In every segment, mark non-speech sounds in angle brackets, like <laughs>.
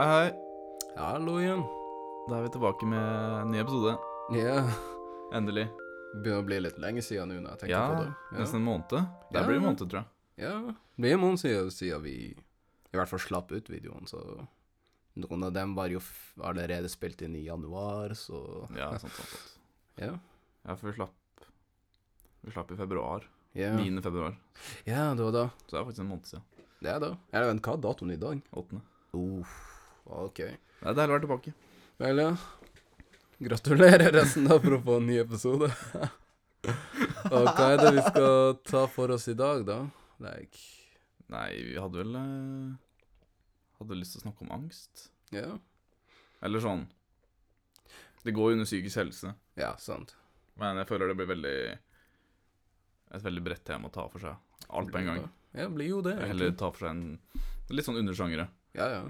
Hei, hei. Hallo igjen. Da er vi tilbake med en ny episode. Ja. Endelig. Begynner å bli litt lenge siden nå når jeg tenker Ja, på det. Nesten en måned. Det Ja. blir en måned, tror jeg. Ja. Det blir en måned siden, siden vi i hvert fall slapp ut videoen, så noen av dem var jo f allerede spilt inn i januar, så Ja, sant, sant, sant. Ja. Ja, for vi slapp Vi slapp i februar. Ja, 9. februar. ja det var da. Så det er faktisk en måned siden. Det er da. Jeg vet, hva er datoen i dag? 8. Uff, ok. Det er deilig å være tilbake. Vel, ja. Gratulerer resten få en ny episode. <laughs> Og hva er det vi skal ta for oss i dag, da? Like, Nei, vi hadde vel eh, Hadde lyst til å snakke om angst. ja. Eller sånn Det går jo under psykisk helse, Ja, sant. men jeg føler det blir veldig et veldig bredt tema å ta for seg. Alt på en gang. Ja, blir jo det. Eller egentlig. ta for seg en litt sånn undersjangere. Ja, ja.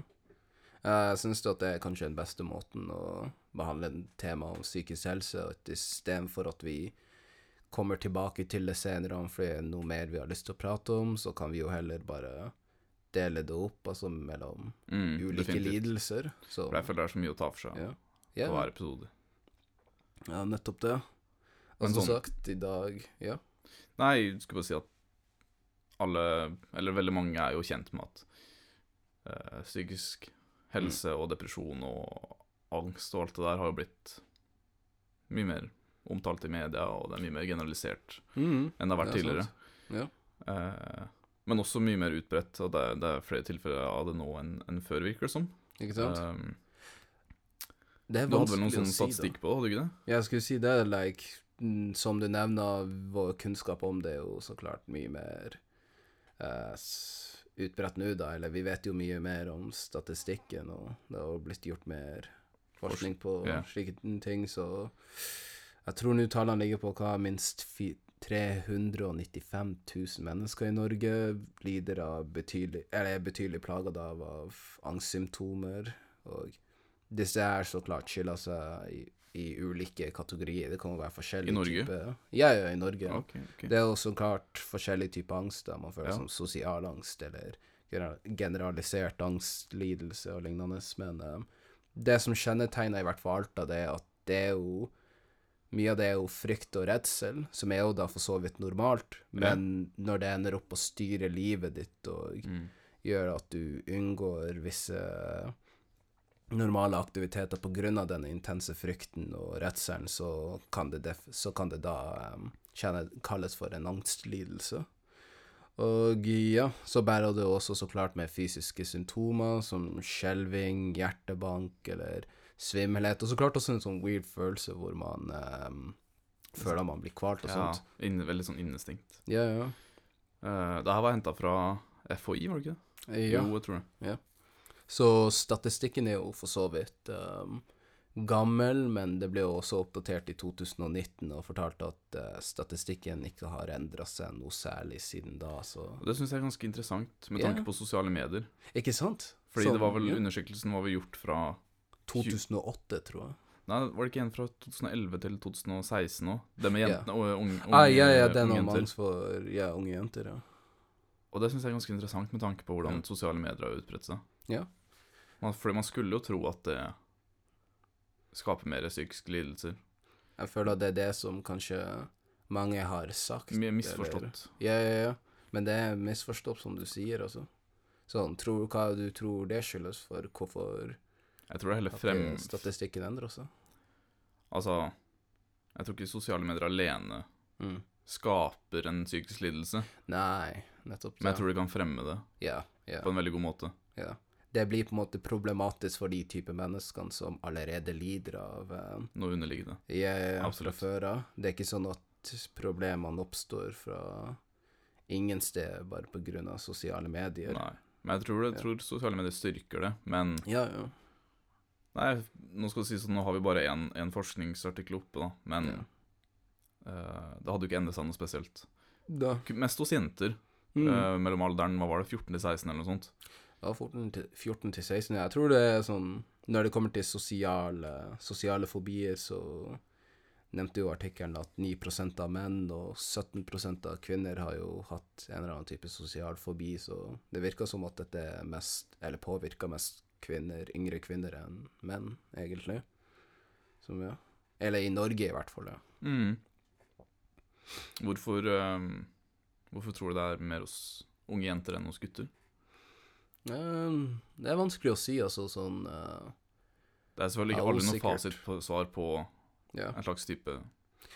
Jeg syns at det er kanskje den beste måten å behandle en tema om psykisk helse, og at istedenfor at vi kommer tilbake til det senere, for det er noe mer vi har lyst til å prate om, så kan vi jo heller bare dele det opp, altså mellom Mm, ulike definitivt. lidelser. Så For jeg føler det er så mye å ta for seg ja. på hver episode. ja, nettopp det. Og som sånn- sagt, i dag Ja. Nei, jeg skulle bare si at alle, eller veldig mange, er jo kjent med at uh, psykisk helse og depresjon og angst og alt det der har jo blitt mye mer omtalt i media, og det er mye mer generalisert mm. enn det har vært tidligere. Ja. Eh, men også mye mer utbredt, og det, det er flere tilfeller av det nå enn enn før, virker det som. Ikke sant? Eh, det er du hadde vel noen vanskelig å sånn si, statistikk på det, hadde du ikke det? Jeg skulle si det, like, mm, som du nevner, vår kunnskap om det er jo så klart mye mer eh, s- utbredt nå, da. Eller vi vet jo mye mer om statistikken, og det har blitt gjort mer forskning på slike ting, så jeg tror nå tallene ligger på hva minst 395 000 mennesker i Norge lider av betydelig, eller er betydelig plaget av, av angstsymptomer, og disse her så klart skylder seg i, ulike kategorier. Det kan være forskjellige I Norge? typer Ja, ja, i Norge. Okay, Ok, ok. Det er jo så klart forskjellige typer angst. da. Man føler Ja. som sosial angst eller gener- generalisert angstlidelse og lignende. Men eh, det som kjennetegner i hvert fall alt av det, er at det er jo Mye av det er jo frykt og redsel, som er jo da for så vidt normalt, Ja. men når det ender opp å styre livet ditt og Mm. gjør at du unngår visse normale aktiviteter på grunn av den intense frykten og redselen, så kan det, så kan det da um, kjenne, kalles for en angstlidelse. Og ja, så bærer det også så klart med fysiske symptomer som skjelving, hjertebank eller svimmelhet, og så klart også en sånn weird følelse hvor man um, føler man blir kvalt og Ja, sånt. Ja, veldig sånn innestinkt. Ja, ja. Uh, det her var henta fra FHI, var det ikke det? ja. Jo, jeg tror det. Så statistikken er jo for så vidt um, gammel, men det ble jo også oppdatert i 2019 og fortalt at uh, statistikken ikke har endra seg noe særlig siden da, så Det syns jeg er ganske interessant, med tanke tanke på sosiale medier. Ikke sant? Fordi så, det var vel ja. undersøkelsen var vel gjort fra 2008, tror jeg. Nei, var det ikke en fra 2011 til 2016 òg? Det med jentene og unge, unge, ah, ja, ja, den unge jenter. for ja, unge jenter, ja. Og det syns jeg er ganske interessant, med tanke på hvordan Ja. sosiale medier har utbredt seg. Ja. Man, fordi man skulle jo tro at det skaper mer psykiske lidelser. Jeg føler at det er det som kanskje mange har sagt. Mye eller- misforstått. Ja, ja, ja. Men det er misforstått, som du sier, altså. Sånn, tror, hva du tror det skyldes for hvorfor Jeg tror det er heller frem... At statistikken endrer også. Altså, jeg tror ikke sosiale medier alene Mm. skaper en psykisk lidelse, Nei, nettopp det. men jeg tror de kan fremme det Ja, ja, på en veldig god måte. ja. Det blir på en måte problematisk for de type menneskene som allerede lider av eh, Noe underliggende. Yeah, ja, fra Absolutt. før av. Det er ikke sånn at problemene oppstår fra ingen sted bare av sosiale medier. Nei. Men jeg tror, det, Ja. tror sosiale medier styrker det. Men Ja, ja. Nei, nå skal det sies at nå har vi bare én forskningsartikkel oppe, da. Men Ja. uh, det hadde jo ikke endret seg noe spesielt. Da. Mest hos jenter. Mm. Uh, mellom alderen hva var det, 14 til 16 eller noe sånt. Ja, 14 til, 14 til 16. Jeg tror det er sånn Når det kommer til sosiale, sosiale fobier, så nevnte jo artikkelen at 9% av menn og 17% av kvinner har jo hatt en eller annen type sosial fobi, så det virker som at dette mest, eller påvirker mest kvinner, yngre kvinner enn menn, egentlig. Som, ja. Eller i Norge, i hvert fall. ja. Mm. Hvorfor, um, hvorfor tror du det er mer hos unge jenter enn hos gutter? Ehm, det er vanskelig å si, altså, sånn uh, Det er selvfølgelig ikke aldri noe fasit på svar på Ja. en slags type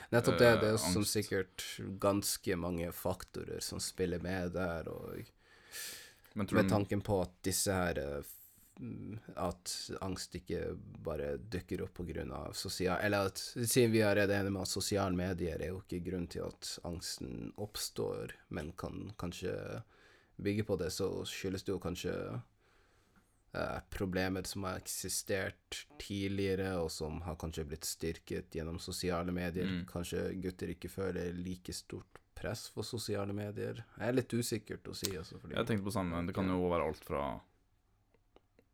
Nettopp det. Det er uh, som sikkert ganske mange faktorer som spiller med der, og Men tror med tanken på at disse her eh, mm, At angst ikke bare dukker opp på grunn av sosial... Eller at siden vi er enige med at sosiale medier er jo ikke grunn til at angsten oppstår, men kan kanskje bygge på det, så skyldes det jo kanskje eh, problemer som har eksistert tidligere, og som har kanskje blitt styrket gjennom sosiale medier. Mm. Kanskje gutter ikke føler like stort press for sosiale medier. Det er litt usikkert å si, altså. Jeg tenkte på samme, det kan jo være alt fra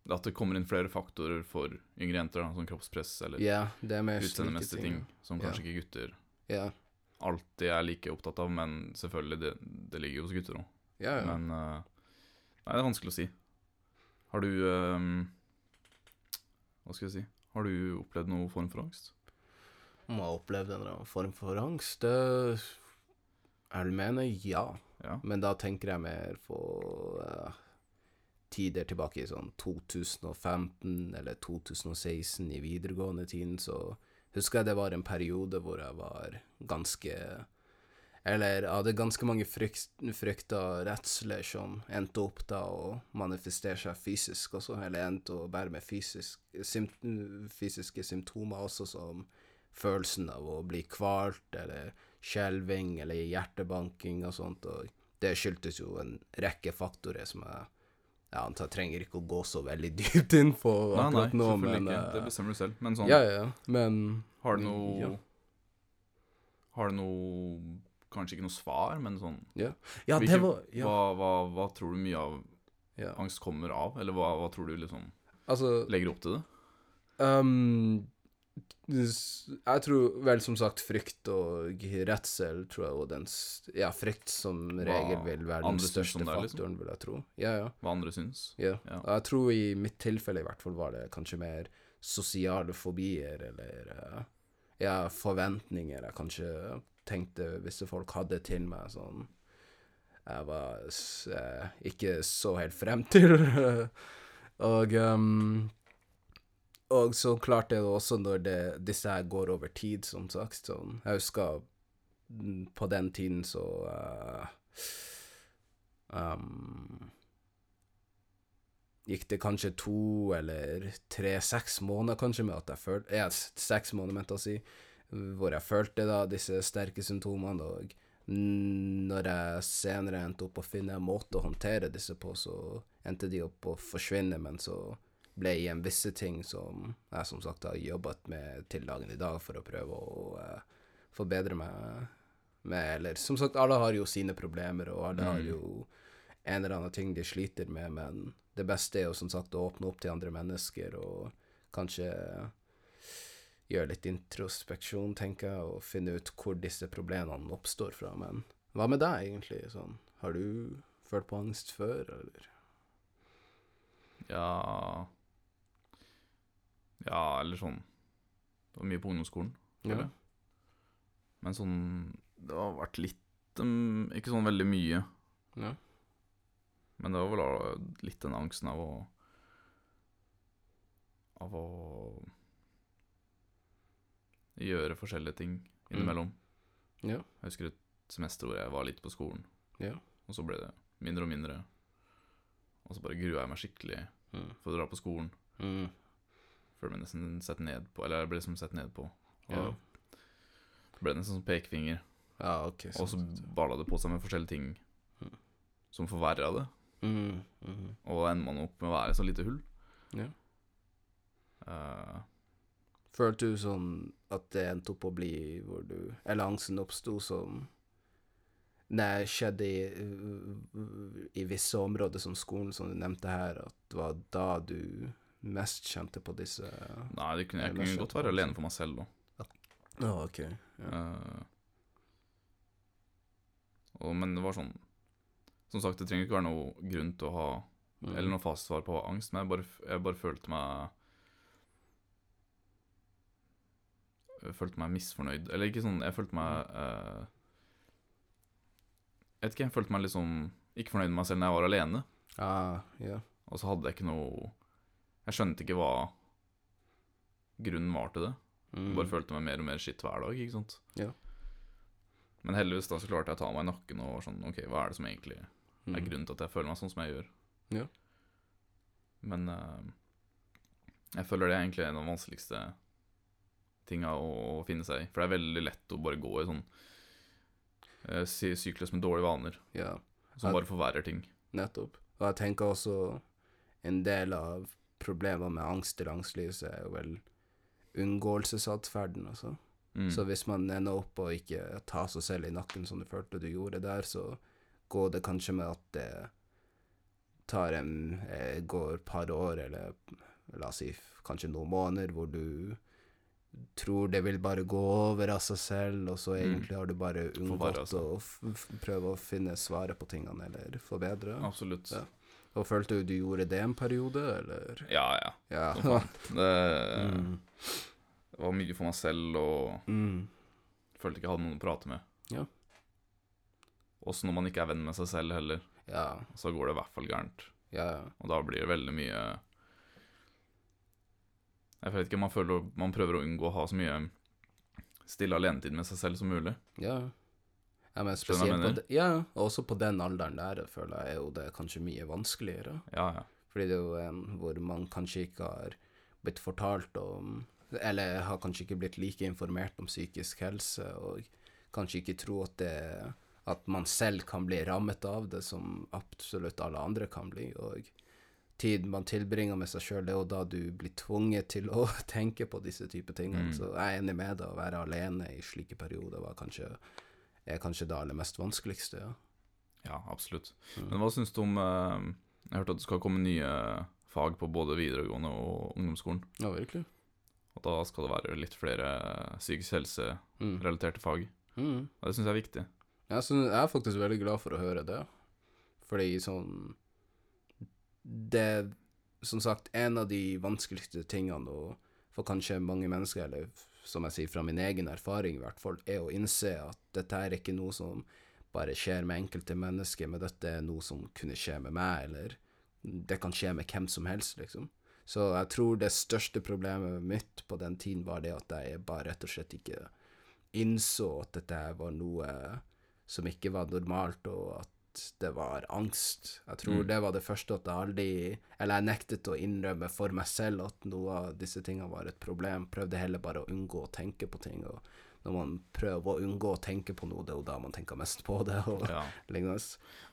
at det kommer inn flere faktorer for yngre jenter, som kroppspress eller ja, utseendemessige ting, som Ja. kanskje ikke gutter yeah. alltid er like opptatt av, men selvfølgelig, det, det ligger jo hos gutter òg. Ja, ja. Men uh, Nei, det er vanskelig å si. Har du eh, Hva skal jeg si? Har du opplevd noen form for angst? Om jeg har opplevd en eller annen form for angst det, Jeg vil mene ja, Ja. men da tenker jeg mer på eh, tider tilbake i sånn 2015 eller 2016 i videregående tiden, så husker jeg det var en periode hvor jeg var ganske Eller jeg hadde ganske mange frykt, frykter og redsler som endte opp da å manifestere seg fysisk også, eller endte å bære med fysisk, fysiske symptomer også, som følelsen av å bli kvalt, eller skjelving, eller hjertebanking og sånt, og det skyldtes jo en rekke faktorer som jeg jeg antar trenger ikke å gå så veldig <laughs> dypt inn på Nei, nei, akkurat nå, men ikke. Det eh, bestemmer du selv. Men sånn, Ja, ja, ja, men har du noe ja. Har du noe Kanskje ikke noe svar, men sånn Ja, det hvilke- var ja, hva, hva, hva tror du mye av ja. angst kommer av? Eller hva, hva tror du liksom Altså legger opp til det? Um, jeg tror vel som sagt frykt og redsel tror jeg og den Ja, frykt som regel vil være den største der, det, liksom? faktoren, vil jeg tro. Ja, ja. Hva andre syns? ja. Ja. Jeg tror i mitt tilfelle i hvert fall var det kanskje mer sosiale fobier eller eh, ja, forventninger jeg kanskje tenkte visse folk hadde til meg sånn Jeg var eh, ikke så helt frem til. <laughs> og um, og så klart er det også når det, disse her går over tid, som sagt. Sånn. Jeg husker på den tiden så uh, um, Gikk det kanskje to eller tre-seks måneder kanskje med at jeg følte Ja, seks måneder, mente jeg å si. Hvor jeg følte da disse sterke symptomene. Og når jeg senere endte opp å finne en måte å håndtere disse på, så endte de opp å forsvinne, men så ble igjen visse ting som jeg som sagt har jobbet med til dagen i dag for å prøve å uh, forbedre meg med. Eller som sagt, alle har jo sine problemer, og alle har Mm. jo en eller annen ting de sliter med, men det beste er jo som sagt å åpne opp til andre mennesker og kanskje gjøre litt introspeksjon, tenker jeg, og finne ut hvor disse problemene oppstår fra. Men hva med deg, egentlig? Sånn, har du følt på angst før, eller? Ja Ja, eller sånn Det var mye på ungdomsskolen. føler Ja. Men sånn Det har vært litt um, Ikke sånn veldig mye. Ja. Men det var vel litt den angsten av å Av å gjøre forskjellige ting innimellom. Ja. Jeg husker et semester hvor jeg var litt på skolen, Ja. og så ble det mindre og mindre. Og så bare grua jeg meg skikkelig Mm. for å dra på skolen. Mm. Følte meg nesten sett ned på, eller jeg ble liksom sett ned på. Og Ja. ble nesten sånn pekefinger. Ja, ok. Og så balla det på seg med forskjellige ting Mm. som forverra det. Mm, mm, Og da ender man opp med å være et så lite hull. Ja. Eh, Følte du sånn at det endte opp å bli hvor du Eller angsten oppsto som Nei, skjedde i, i visse områder som skolen, som du nevnte her, at det var da du mest kjente på disse nei, det kunne, jeg kunne godt være alene for meg selv, da. Å, ok. Ja. Uh, og, men det var sånn Som sagt, det trenger ikke være noe grunn til å ha Mm. eller noe fasitsvar på angst, men jeg bare, jeg bare følte meg Jeg følte meg misfornøyd. Eller ikke sånn Jeg følte meg eh, Jeg vet ikke, jeg følte meg liksom ikke fornøyd med meg selv når jeg var alene. Ah, ja. Og så hadde jeg ikke noe Jeg skjønte ikke hva grunnen var til det. Mm. Jeg bare følte meg mer og mer skitt hver dag, ikke sant. Ja. Men heldigvis da så klarte jeg å ta meg i nakken og var sånn OK, hva er det som egentlig er Mm. grunnen til at jeg føler meg sånn som jeg gjør? Ja. Men uh, jeg føler det er egentlig en av de vanskeligste tinga å, å finne seg i. For det er veldig lett å bare gå i sånn uh, syklus med dårlige vaner, Ja, som bare forverrer ting. nettopp. Og jeg tenker også en del av problemene med angst eller angstlidelse er jo vel unngåelsesatferden, altså. Mm. Så hvis man ender opp og ikke tar seg selv i nakken som du følte du gjorde der, så går det kanskje med at det tar en eh, går et par år, eller la oss si kanskje noen måneder, hvor du tror det vil bare gå over av seg selv, og så Mm. egentlig har du bare unngått altså. å prøve å finne svaret på tingene, eller forbedre. Absolutt. Ja. Og følte du du gjorde det en periode, eller? Ja, ja. Ja. <laughs> Det, mm. det var mye for meg selv, og Mm. følte ikke jeg hadde noen å prate med. Ja. Også når man ikke er venn med seg selv heller, Ja, så går det i hvert fall gærent. ja, Og da blir det veldig mye Jeg vet ikke, man føler man prøver å unngå å ha så mye stille alenetid med seg selv som mulig. ja. Jeg spesielt på de, Ja, og også på den alderen der, føler jeg er jo det kanskje mye vanskeligere. Ja, ja. Fordi det er jo en hvor man kanskje ikke har blitt fortalt om Eller har kanskje ikke blitt like informert om psykisk helse, og kanskje ikke tro at det At man selv kan bli rammet av det, som absolutt alle andre kan bli. Og tid man tilbringer med seg sjøl, det er jo da du blir tvunget til å <laughs> tenke på disse typer ting. Mm. Så jeg er enig med deg. Å være alene i slike perioder var kanskje, er kanskje det aller mest vanskeligste. Ja. ja absolutt. Mm. Men hva syns du om eh, Jeg hørte at det skal komme nye fag på både videregående og ungdomsskolen. ja, virkelig. Og da skal det være litt flere psykisk helse-relaterte Mm. fag. Mm. Og det syns jeg er viktig. Jeg, synes, jeg er faktisk veldig glad for å høre det. Fordi sånn Det er som sagt en av de vanskeligste tingene for kanskje mange mennesker, eller som jeg sier fra min egen erfaring i hvert fall, er å innse at dette er ikke noe som bare skjer med enkelte mennesker, men dette er noe som kunne skje med meg, eller det kan skje med hvem som helst, liksom. Så jeg tror det største problemet mitt på den tiden var det at jeg bare rett og slett ikke innså at dette var noe som ikke var normalt, og at det var angst. Jeg tror Mm. det var det første at jeg aldri Eller jeg nektet å innrømme for meg selv at noe av disse tingene var et problem. Prøvde heller bare å unngå å tenke på ting. Og når man prøver å unngå å tenke på noe, det er jo da man tenker mest på det. Og Ja.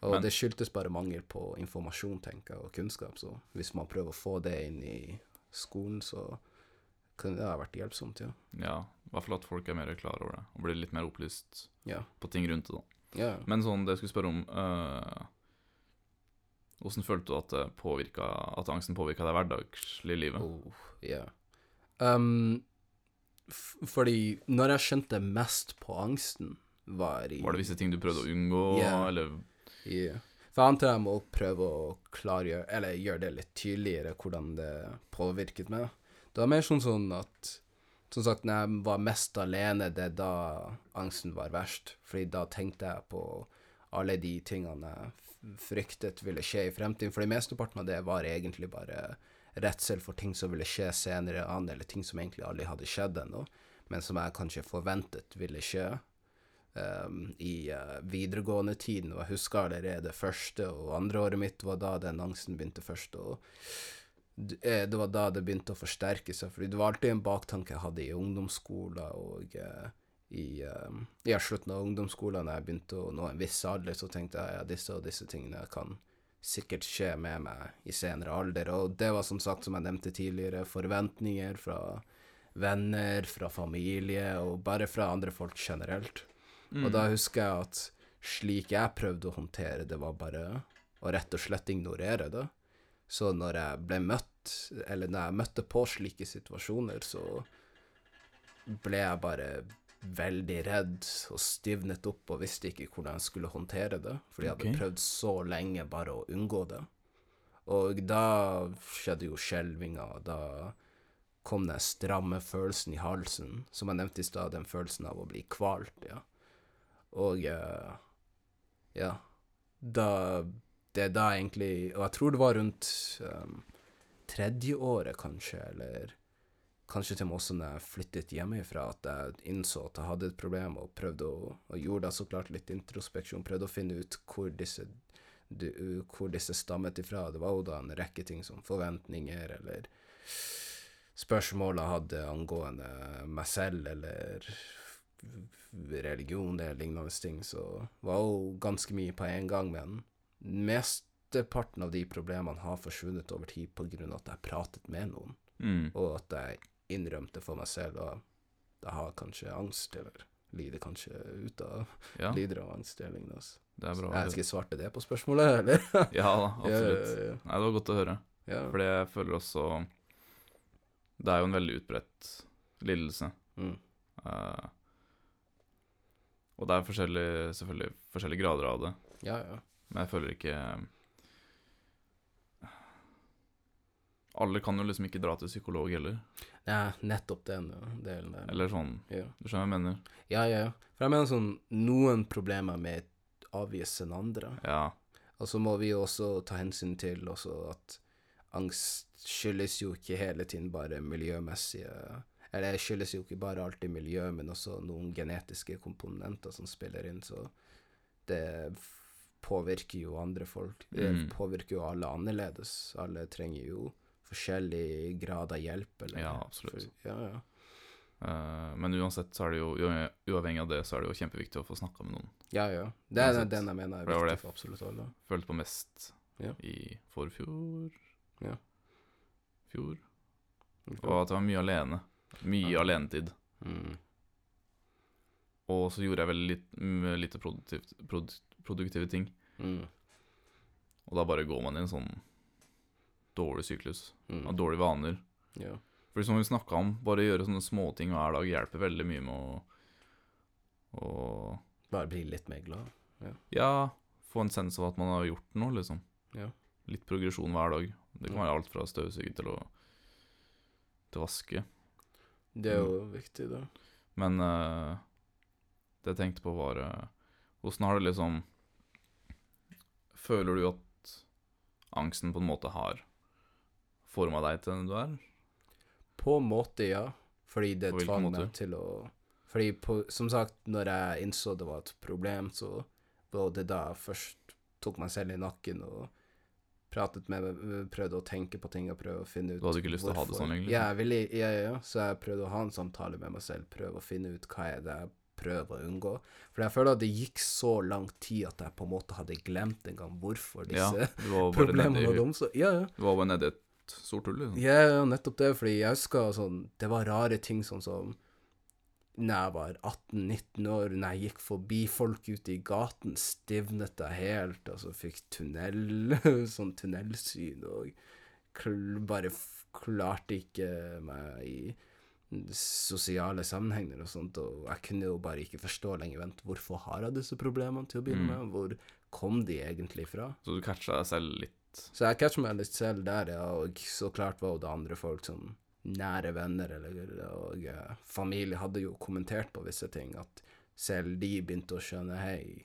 Og Men- det skyldtes bare mangel på informasjon, tenker jeg, og kunnskap. Så hvis man prøver å få det inn i skolen, så kunne det ha vært hjelpsomt, ja. ja. I hvert fall at folk er mer klar over det, og blir litt mer opplyst Ja. på ting rundt det. da. Ja. Men sånn, det jeg skulle spørre om eh, Hvordan følte du at, det påvirka, at angsten påvirka deg hverdagslig i livet? Oh, yeah. Um, fordi når jeg skjønte mest på angsten, var i Var det visse ting du prøvde å unngå, yeah. eller yeah. For jeg antar jeg må prøve å klargjøre, eller gjøre det litt tydeligere, hvordan det påvirket meg. Det var mer sånn sånn at Som sagt, når jeg var mest alene, det er da angsten var verst. Fordi da tenkte jeg på alle de tingene jeg fryktet ville skje i fremtiden. For mesteparten av det var egentlig bare redsel for ting som ville skje senere an, eller ting som egentlig aldri hadde skjedd ennå, men som jeg kanskje forventet ville skje um, i uh, videregående tiden, og jeg husker allerede første og andre året mitt var da den angsten begynte først å Det var da det begynte å forsterke seg, fordi det var alltid en baktanke jeg hadde i ungdomsskolen og eh, i, um, i slutten av ungdomsskolen, når jeg begynte å nå en viss alder, så tenkte jeg ja, disse og disse tingene kan sikkert skje med meg i senere alder, og det var som sagt, som jeg nevnte tidligere, forventninger fra venner, fra familie, og bare fra andre folk generelt. Mm. Og da husker jeg at slik jeg prøvde å håndtere det, var bare å rett og slett ignorere det. Så når jeg ble møtt, eller når jeg møtte på slike situasjoner, så ble jeg bare veldig redd og stivnet opp og visste ikke hvordan jeg skulle håndtere det, fordi jeg hadde okay. prøvd så lenge bare å unngå det. Og da skjedde jo skjelvinga, da kom den stramme følelsen i halsen, som jeg nevnte i stad, den følelsen av å bli kvalt, ja. Og eh, ja, da Det er da egentlig Og jeg tror det var rundt um, tredje året, kanskje, eller kanskje til og med også når jeg flyttet hjemmefra, at jeg innså at jeg hadde et problem, og prøvde å Og gjorde da så klart litt introspeksjon, prøvde å finne ut hvor disse du, hvor disse stammet ifra. Det var jo da en rekke ting som forventninger, eller spørsmål jeg hadde angående meg selv, eller religion eller lignende ting, så var jo ganske mye på en gang, men mesteparten av de problemene har forsvunnet over tid av at jeg pratet med noen, Mm. og at jeg innrømte for meg selv at jeg har kanskje angst, eller lider kanskje ut av Ja, lider av angst eller lignende. altså. det er bra. Jeg skal svarte det på spørsmålet, eller? <laughs> Ja da, absolutt. Ja, ja, Nei, det var godt å høre. ja, ja. Fordi jeg føler også Det er jo en veldig utbredt lidelse. Mm. Uh, og det er forskjellige, selvfølgelig forskjellige grader av det. ja, ja. Men jeg føler ikke Alle kan jo liksom ikke dra til psykolog heller. Ja, nettopp den delen der. Eller sånn Ja. Du skjønner hva jeg mener? ja, ja. ja. For jeg mener sånn, noen problemer med avvise enn andre. Ja. Og så må vi jo også ta hensyn til også at angst skyldes jo ikke hele tiden bare miljømessige Eller det skyldes jo ikke bare alltid miljø, men også noen genetiske komponenter som spiller inn, så det påvirker jo andre folk. Det Mm. påvirker jo alle annerledes. Alle trenger jo forskjellig grad av hjelp, eller Ja, absolutt. For, ja, ja. Uh, men uansett så er det jo Uavhengig av det så er det jo kjempeviktig å få snakka med noen. Ja, ja. Det er Uansett. den jeg mener er viktig for absolutt alle. Følte på mest Ja. i forfjor Ja. Fjor. Og at jeg var mye alene. Mye Ja. alenetid. Mm. Og så gjorde jeg veldig mm, lite produktivt, produ- produktive ting. Mm. Og da bare går man i en sånn dårlig syklus Mm. av dårlige vaner. Ja. For som vi snakka om, bare gjøre sånne småting hver dag hjelper veldig mye med å å Bare bli litt mer glad. Ja, få en sens av at man har gjort noe, liksom. Ja. Litt progresjon hver dag. Det kan være alt fra støvsuge til å til vaske. Det er Mm. jo viktig, da. Men eh, det jeg tenkte på, var Hvordan Åssen har det liksom Føler du at angsten på en måte har forma deg til den du er? På en måte, ja. Fordi det tvang meg til å Fordi på, som sagt, når jeg innså det var et problem, så var det da jeg først tok meg selv i nakken og pratet med meg, prøvde å tenke på ting og prøve å finne ut Du hadde ikke lyst til å ha det sånn, egentlig? Ja, jeg ville, ja, ja, ja. Så jeg prøvde å ha en samtale med meg selv, prøve å finne ut hva er det jeg prøver å unngå. For jeg føler at det gikk så lang tid at jeg på en måte hadde glemt en gang hvorfor disse ja, problemene hadde oppstått. Ja, ja. Du var bare nedi et sort hull, liksom. Ja, ja, nettopp det, fordi jeg husker sånn Det var rare ting sånn som når jeg var 18-19 år, når jeg gikk forbi folk ute i gaten, stivnet jeg helt, altså fikk tunnel, <laughs> sånn tunnelsyn, og kl bare klarte ikke meg i sosiale sammenhenger og sånt, og jeg kunne jo bare ikke forstå lenger, vent, hvorfor har jeg disse problemene til å begynne Mm. med, hvor kom de egentlig fra? Så du catcha deg selv litt. Så jeg catcha meg litt selv der, ja, og så klart var jo det andre folk som nære venner eller, og eh, familie hadde jo kommentert på visse ting, at selv de begynte å skjønne, hei,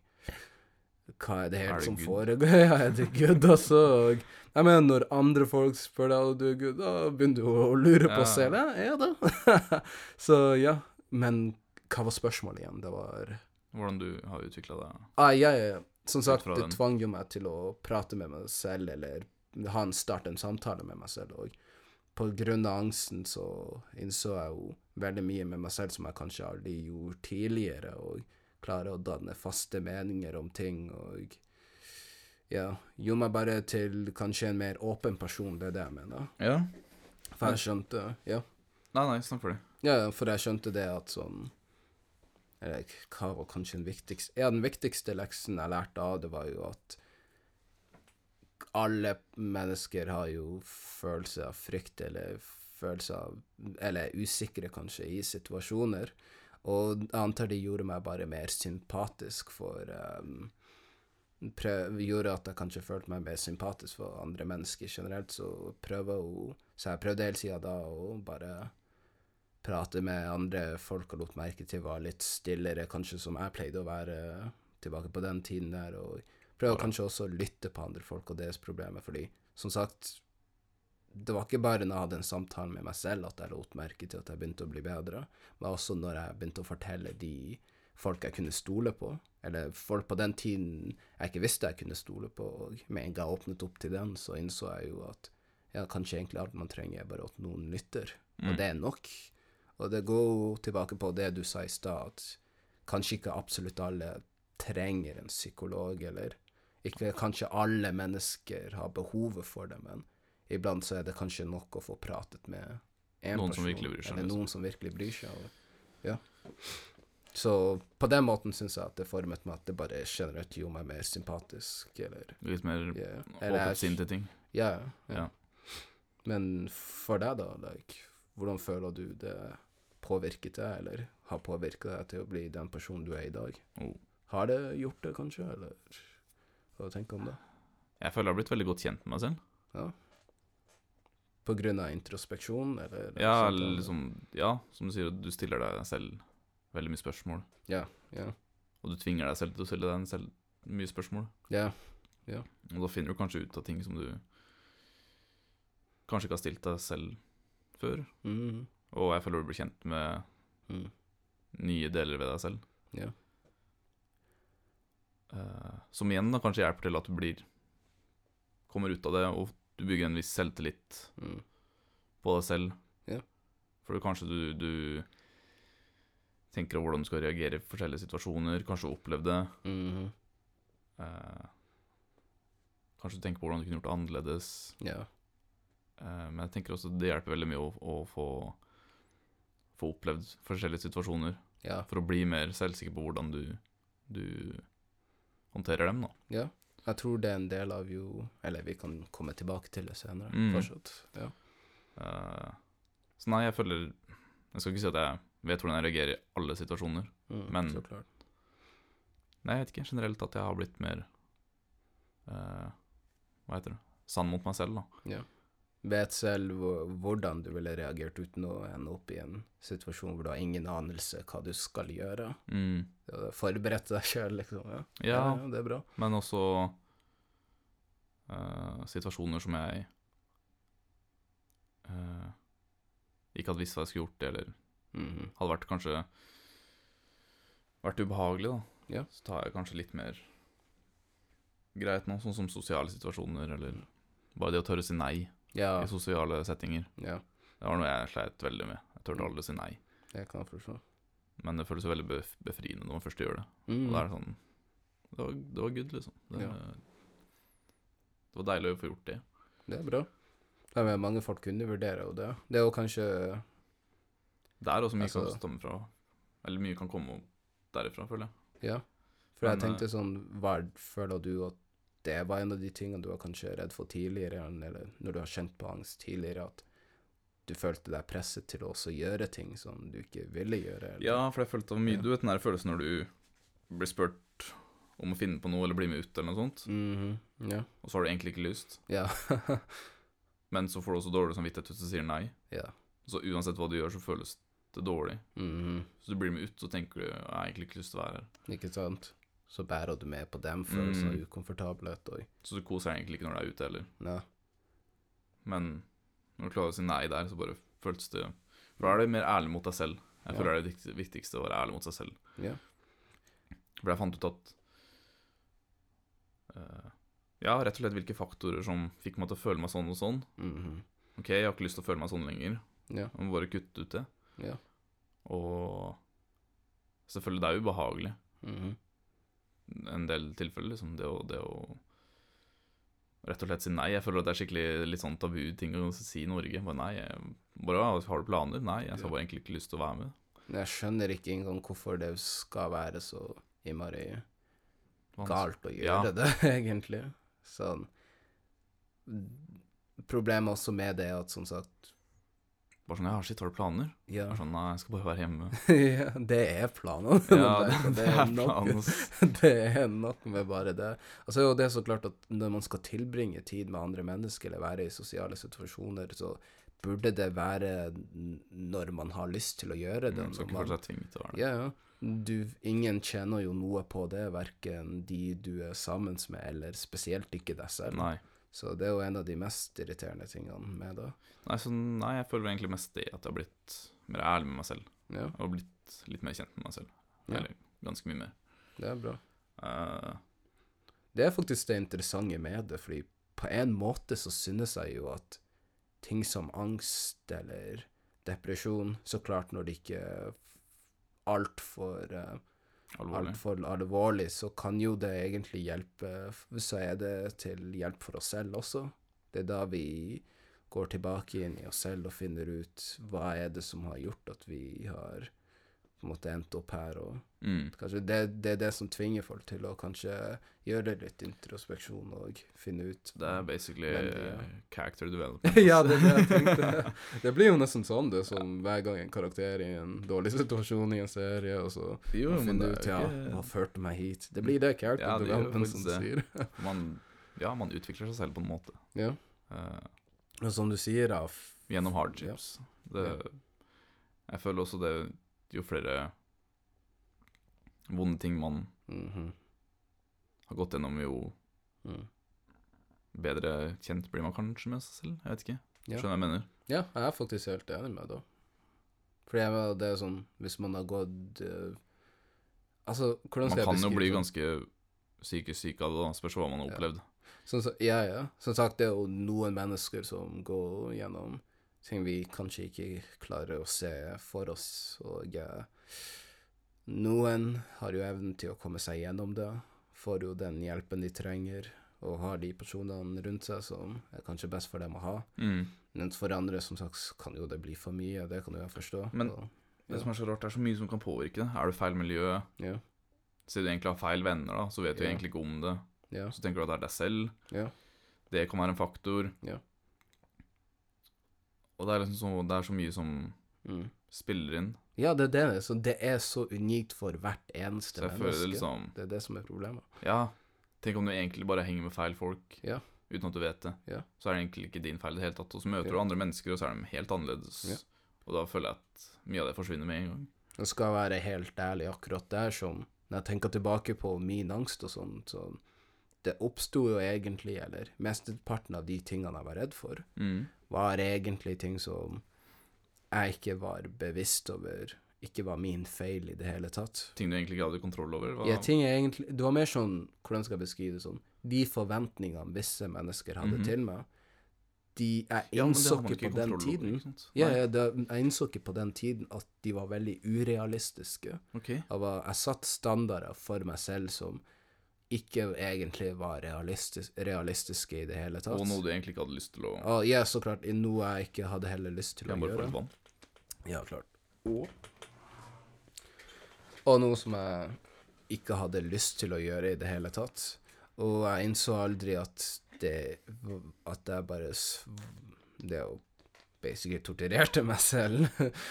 hva er det helt som foregår? <laughs> Ja, er det Gud, altså? Og, jeg mener, når andre folk spør deg om du er Gud, da begynner du å lure på Ja. selv, ja, det? <laughs> så ja, men hva var spørsmålet igjen? Det var... Hvordan du har utvikla deg. Ah, ja, ja, ja. Som sagt, det tvang jo meg til å prate med meg selv, eller ha en start en samtale med meg selv. Og på grunn av angsten så innså jeg jo veldig mye med meg selv som jeg kanskje aldri gjorde tidligere, og klare å danne faste meninger om ting, og ja, gjorde meg bare til kanskje en mer åpen person, det er det jeg mener. Ja. For jeg skjønte, ja. Nei, nei, snakk for det. Ja, for jeg skjønte det at sånn Eller hva var kanskje den viktigste Ja, den viktigste leksen jeg lærte av det, var jo at alle mennesker har jo følelse av frykt, eller følelse av Eller er usikre, kanskje, i situasjoner. Og jeg antar det gjorde meg bare mer sympatisk for um, prøv, gjorde at jeg kanskje følte meg mer sympatisk for andre mennesker generelt, så prøver hun Så jeg prøvde hele tida da å bare prate med andre folk og lot merke til var litt stillere, kanskje som jeg pleide å være tilbake på den tiden der, og prøve kanskje også å lytte på andre folk og deres problemer, fordi som sagt det var ikke bare når jeg hadde en samtale med meg selv at jeg lot merke til at jeg begynte å bli bedre, men også når jeg begynte å fortelle de folk jeg kunne stole på, eller folk på den tiden jeg ikke visste jeg kunne stole på, og med en gang jeg åpnet opp til den, så innså jeg jo at ja, kanskje egentlig alt man trenger er bare at noen lytter, og det er nok. Og det går jo tilbake på det du sa i stad, at kanskje ikke absolutt alle trenger en psykolog, eller ikke kanskje alle mennesker har behovet for det, men iblant så er det kanskje nok å få pratet med én Noen person, som virkelig bryr seg, eller liksom. noen som virkelig bryr seg. Og, ja. Så på den måten syns jeg at det formet meg at det bare generelt gjorde meg mer sympatisk, eller Litt mer yeah. Åpent sinn til ting. Ja, ja. Ja. Men for deg, da? Like, hvordan føler du det påvirket deg, eller har påvirket deg til å bli den personen du er i dag? Oh. Har det gjort det, kanskje, eller hva tenker du om det? Jeg føler jeg har blitt veldig godt kjent med meg selv. Ja. På grunn av introspeksjon, eller? Ja, sånt, eller? liksom, ja, som du sier, du stiller deg selv veldig mye spørsmål. Ja, ja, Og du tvinger deg selv til å stille deg selv mye spørsmål. ja. Og da finner du kanskje ut av ting som du kanskje ikke har stilt deg selv før. Mm. Og jeg føler du blir kjent med mm, nye deler ved deg selv. ja. Uh, som igjen da kanskje hjelper til at du blir Kommer ut av det, og du bygger en viss selvtillit Mm, på deg selv. Ja. For kanskje du, du tenker over hvordan du skal reagere i forskjellige situasjoner, kanskje du opplevd det. mhm, Eh, kanskje du tenker på hvordan du kunne gjort det annerledes. ja. Eh, men jeg tenker også det hjelper veldig mye å, å få, få opplevd forskjellige situasjoner, Ja. for å bli mer selvsikker på hvordan du, du håndterer dem. da. Ja. Jeg tror det er en del av jo Eller vi kan komme tilbake til det senere, Mm. fortsatt. Ja. Uh, så nei, jeg føler Jeg skal ikke si at jeg vet hvordan jeg reagerer i alle situasjoner. Mm, Men- Så klart. Nei, jeg vet ikke generelt at jeg har blitt mer uh, Hva heter det? Sann mot meg selv, da. Ja. Vet selv hvordan du ville reagert uten å ende opp i en situasjon hvor du har ingen anelse hva du skal gjøre. Mm. Det deg sjøl, liksom. Ja. Ja, ja, det er bra. men også uh, situasjoner som jeg uh, ikke hadde visst hva jeg skulle gjort, eller mm. hadde vært kanskje vært ubehagelig, da. Ja. Så tar jeg kanskje litt mer greit nå, sånn som sosiale situasjoner, eller bare det å tørre å si nei Ja, i sosiale settinger. ja, Det var noe jeg sleit veldig med. Jeg turte aldri å si nei. det kan jeg forstå. Men det føles veldig befriende når man først gjør det. Mm. Og det er sånn Det var, det var good, liksom. Det, Ja. det var deilig å få gjort det. Det er bra. Ja, men mange folk kunne vurdere jo det. Det er jo kanskje Det er også mye Altså- kan stamme fra Eller mye kan komme derifra, føler jeg. Ja. For jeg tenkte sånn Hva er- føler du at det var en av de tingene du var kanskje redd for tidligere, eller når du har kjent på angst tidligere, at du følte deg presset til å også gjøre ting som du ikke ville gjøre? Eller? Ja, for jeg følte det var mye. Du vet den der følelsen når du blir spurt om å finne på noe eller bli med ut, eller noe sånt, Mhm. Ja. og så har du egentlig ikke lyst, Ja. <laughs> men så får du også dårlig samvittighet hvis du sier nei. ja. Så uansett hva du gjør, så føles det dårlig. Mhm. Så du blir med ut, så tenker du jeg har egentlig ikke lyst til å være her. Ikke sant? Så bærer du med på dem følelsen av Mm. ukomfortabelhet og Så du koser deg egentlig ikke når du er ute heller. Ja. Men når du klarer å si nei der, så bare føles det For da er det mer ærlig mot deg selv. Jeg Ja. føler det er det viktigste- å være ærlig mot seg selv. Ja. For jeg fant ut at uh, Ja, rett og slett hvilke faktorer som fikk meg til å føle meg sånn og sånn. Mhm. Ok, jeg har ikke lyst til å føle meg sånn lenger. Ja. Jeg må bare kutte ut det. Ja. Og selvfølgelig, det er ubehagelig. Mhm. En del tilfeller, liksom. Det å, det å rett og slett si nei. Jeg føler at det er skikkelig litt sånn tabu-ting å si i Norge. Bare nei, jeg, bare, har du planer? Nei, jeg har bare egentlig ikke lyst til å være med. Jeg skjønner ikke engang hvorfor det skal være så innmari galt å gjøre Ja. det, <laughs> egentlig. Sånn Problemet også med det er at som sagt Bare sånn Ja, shit, har du planer? Ja. Bare sånn, Nei, jeg skal bare være hjemme. <laughs> ja, det er planen. Ja, <laughs> det, det, er planen. <laughs> det er nok med bare det. Altså, og det er så klart at når man skal tilbringe tid med andre mennesker, eller være i sosiale situasjoner, så burde det være når man har lyst til å gjøre det. Mm, Skal ikke føle seg tvunget til å være det. Ja, ja. Du, ingen tjener jo noe på det, verken de du er sammen med, eller spesielt ikke deg selv. Nei. Så det er jo en av de mest irriterende tingene med det. Nei, så, nei, jeg føler egentlig mest det at jeg har blitt mer ærlig med meg selv. Ja, Og blitt litt mer kjent med meg selv. Ja. Eller ganske mye mer. det er bra. Uh, Det er faktisk det interessante med det, fordi på en måte så synes jeg jo at ting som angst eller depresjon, så klart når det ikke er altfor uh, alvorlig. altfor alvorlig, så kan jo det egentlig hjelpe Så er det til hjelp for oss selv også. Det er da vi går tilbake inn i oss selv og finner ut hva er det som har gjort at vi har på en måte endt opp her, og Mm. kanskje det, det er det som tvinger folk til å kanskje gjøre litt introspeksjon og finne ut Det er basically de, ja. <laughs> eh, character development. <laughs> ja, det er det jeg tenkte. <laughs> Det blir jo nesten sånn, det, som hver gang en karakter i en dårlig situasjon i en serie, og så Jo, finner du ut ja, hva ikke førte meg hit. Det blir det character Ja, det development som det. sier. man, Ja, man utvikler seg selv på en måte. ja. Uh, Og som du sier, da gjennom hardships. Det, jeg føler også det Jo flere vonde ting man mhm, har gått gjennom, jo mm. bedre kjent blir man kanskje med seg selv. Jeg vet ikke. Ja. Skjønner hva jeg mener? ja, jeg er faktisk helt enig med det. Fordi det er sånn Hvis man har gått eh, Altså, hvordan Man skal jeg kan jo bli sånn? ganske psykisk syk av det, da. Spørs hva man har opplevd. Ja. Som, ja, ja. Som sagt, det er jo noen mennesker som går gjennom ting vi kanskje ikke klarer å se for oss, og eh, noen har jo evnen til å komme seg gjennom det, får jo den hjelpen de trenger, og har de personene rundt seg som er kanskje best for dem å ha. Mm. Mens for andre, som sagt, kan jo det bli for mye, det kan jo jeg forstå. Men- og, Det som er så rart, det er så mye som kan påvirke det. Er du feil miljø, ja, siden du egentlig har feil venner, da, så vet du Ja. egentlig ikke om det. ja, Så tenker du at det er deg selv. ja, Det kan være en faktor. Ja. Og det er liksom så, det er så mye som mm. spiller inn. ja, det er det. Så det er så unikt for hvert eneste føler menneske. det liksom Det er det som er problemet. Ja, tenk om du egentlig bare henger med feil folk Ja. uten at du vet det. Ja. Så er det egentlig ikke din feil i det hele tatt. Og så møter Ja. du andre mennesker, og så er de helt annerledes. Ja. Og da føler jeg at mye av det forsvinner med en gang. Jeg skal være helt ærlig akkurat der som Når jeg tenker tilbake på min angst og sånn, så det oppsto jo egentlig, eller mesteparten av de tingene jeg var redd for, Mm. var egentlig ting som jeg ikke var bevisst over, ikke var min feil i det hele tatt. Ting du egentlig ikke hadde kontroll over. Hva? Ja, ting jeg egentlig Det var mer sånn Hvordan skal jeg beskrive det sånn? De forventningene visse mennesker hadde Mhm. til meg, de Jeg innså ikke på den tiden? Ja, ja, det, jeg innså ikke på den tiden at de var veldig urealistiske. Okay. Jeg, var, jeg satt standarder for meg selv som ikke egentlig var realistis realistiske i det hele tatt. Og noe du egentlig ikke hadde lyst til å ja, så klart, noe jeg ikke hadde heller lyst til Kan å bare få gjøre. litt vann. Ja, klart. Og? Og noe som jeg ikke hadde lyst til å gjøre i det hele tatt. Og jeg innså aldri at det At jeg bare Det å basically torturerte meg selv.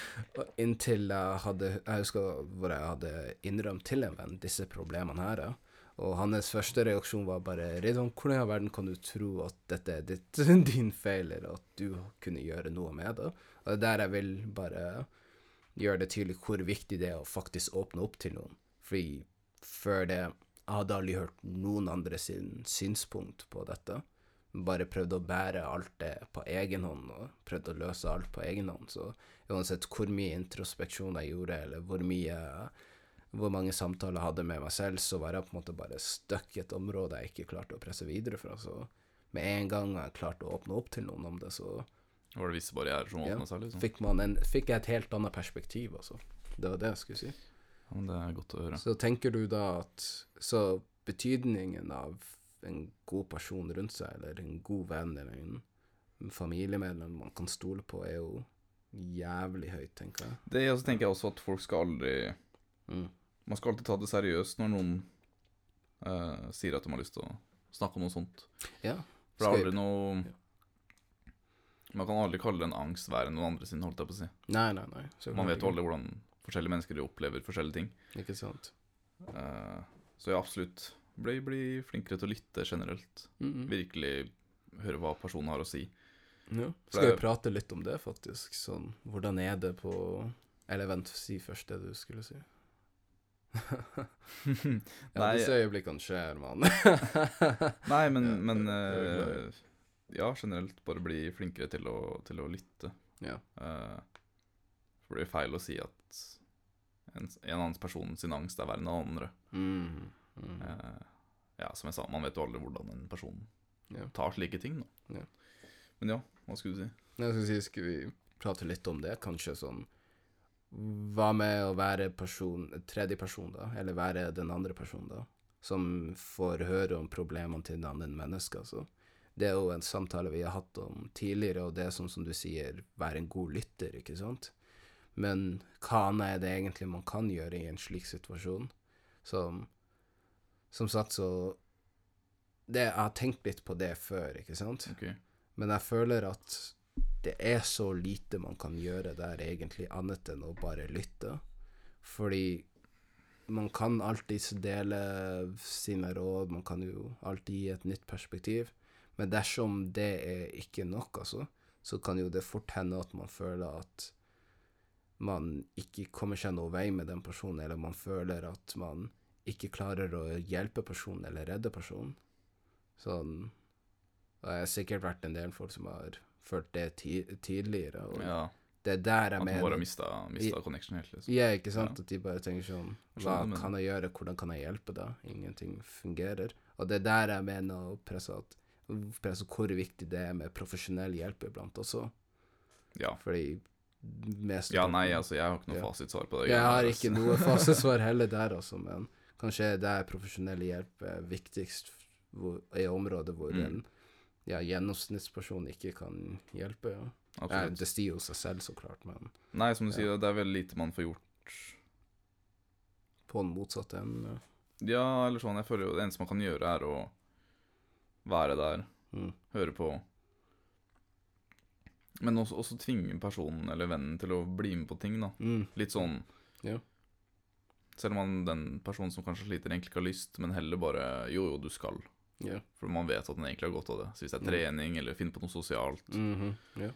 <laughs> Inntil jeg hadde Jeg husker hvor jeg hadde innrømt til en venn disse problemene her. Og hans første reaksjon var bare Ridwan, hvordan i verden kan du tro at dette er ditt, <laughs> din feil, eller at du kunne gjøre noe med det? Og det er der jeg vil bare gjøre det tydelig hvor viktig det er å faktisk åpne opp til noen. Fordi før det Jeg hadde aldri hørt noen andre sin synspunkt på dette. Bare prøvde å bære alt det på egen hånd, og prøvde å løse alt på egen hånd. Så uansett hvor mye introspeksjon jeg gjorde, eller hvor mye hvor mange samtaler jeg hadde med meg selv, så var jeg på en måte bare stuck i et område jeg ikke klarte å presse videre fra. Så med en gang jeg klarte å åpne opp til noen om det, så Var det visse barrierer som Ja. åpna seg, liksom? fikk, man en, fikk jeg et helt annet perspektiv, altså. Det var det jeg skulle si. Ja, men det er godt å høre. Så tenker du da at Så betydningen av en god person rundt seg, eller en god venn, eller en familiemedlem man kan stole på, er jo jævlig høyt, tenker jeg. Det og så tenker jeg også at folk skal aldri Mm. Man skal alltid ta det seriøst når noen eh, sier at de har lyst til å snakke om noe sånt. Ja. For det er aldri noe Man kan aldri kalle det en angst verre enn noen andre sin, holdt jeg på å si. Nei, nei, nei. så Man vet jo aldri hvordan forskjellige mennesker opplever forskjellige ting. Ikke sant. Eh, så ja, absolutt. Bli, bli flinkere til å lytte generelt. Mm -hmm. Virkelig høre hva personen har å si. Ja. Skal vi prate litt om det, faktisk? Sånn, hvordan er det på Eller vent, si først det du skulle si. Ja, disse øyeblikkene skjer, mann. <laughs> Nei, men, Ja, men eh, Ja, generelt bare bli flinkere til å, til å lytte. ja. Uh, for det er feil å si at en, en annen person sin angst er verre enn den andre. Mm. Mm. Uh, ja, som jeg sa, man vet jo aldri hvordan en person Ja. tar slike ting, da. Men ja, hva skulle du si? Jeg skulle si, Skulle vi prate litt om det, kanskje sånn Hva med å være person, tredje person, da? Eller være den andre personen, da? Som får høre om problemene til den andre menneske, altså. Det er jo en samtale vi har hatt om tidligere, og det er sånn som du sier, være en god lytter, ikke sant? Men hva annet er det egentlig man kan gjøre i en slik situasjon? Som Som sagt, så det, Jeg har tenkt litt på det før, ikke sant? Okay. Men jeg føler at det er så lite man kan gjøre der egentlig, annet enn å bare lytte. Fordi man kan alltids dele sine råd, man kan jo alltid gi et nytt perspektiv. Men dersom det er ikke nok, altså, så kan jo det fort hende at man føler at man ikke kommer seg noe vei med den personen, eller man føler at man ikke klarer å hjelpe personen eller redde personen. Sånn Det har sikkert vært en del folk som har følt det ti tidligere, og ja, det er der jeg At mener bare har mista, mista connection helt, liksom. Ja, ikke sant? Ja. At de bare tenker sånn Hva kan jeg gjøre, hvordan kan jeg hjelpe da? Ingenting fungerer. Og det er der jeg mener å presse at presse hvor viktig det er med profesjonell hjelp iblant også. Ja. Fordi mest ja, nei, altså, jeg har ikke noe Ja. fasitsvar på det. Jeg har ikke altså. noe <laughs> fasitsvar heller der, altså, men kanskje der profesjonell hjelp er viktigst hvor, i området hvor Mm. en ja, gjennomsnittspersonen ikke kan hjelpe. Ja. Absolutt. det stiger jo seg selv, så klart, men Nei, som du Ja. sier, det er veldig lite man får gjort. på den motsatte enden. Ja, eller sånn, jeg føler jo det eneste man kan gjøre, er å være der, Mm. høre på. Men også, også tvinge personen eller vennen til å bli med på ting, da. Mm. Litt sånn Ja. Selv om man, den personen som kanskje sliter, egentlig ikke har lyst, men heller bare Jo, jo, du skal. Ja. For man vet at den egentlig har godt av det. Så hvis det er Mm. trening, eller finne på noe sosialt mm -hmm. yeah.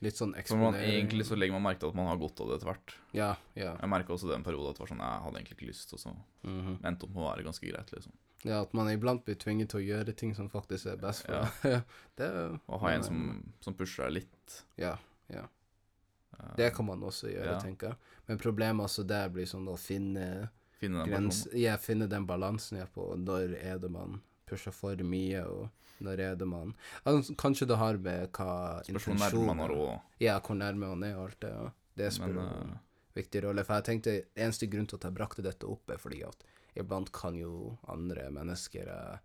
Litt sånn For man, egentlig så legger man merke til at man har godt av det etter hvert. Yeah, ja. Jeg merka også den perioden periode at det var sånn Jeg hadde egentlig ikke lyst, og så mhm. endte opp med å være ganske greit, liksom. Ja, at man iblant blir tvunget til å gjøre ting som faktisk er best for Ja. deg. <laughs> Ja. er Å ha en som, som pusher deg litt. Ja, ja. eh, Det kan man også gjøre, Ja. tenker jeg. Men problemet også der blir sånn å finne Finne den grens... Ja, finne den balansen jeg på når er det man pusher for mye, og når er det man altså, Kanskje det har med hva Spørs man har. Ja, hvor nærme man er og alt det. Ja. Det spiller en eh, viktig rolle. For jeg tenkte eneste grunn til at jeg brakte dette opp, er fordi at iblant kan jo andre mennesker eh,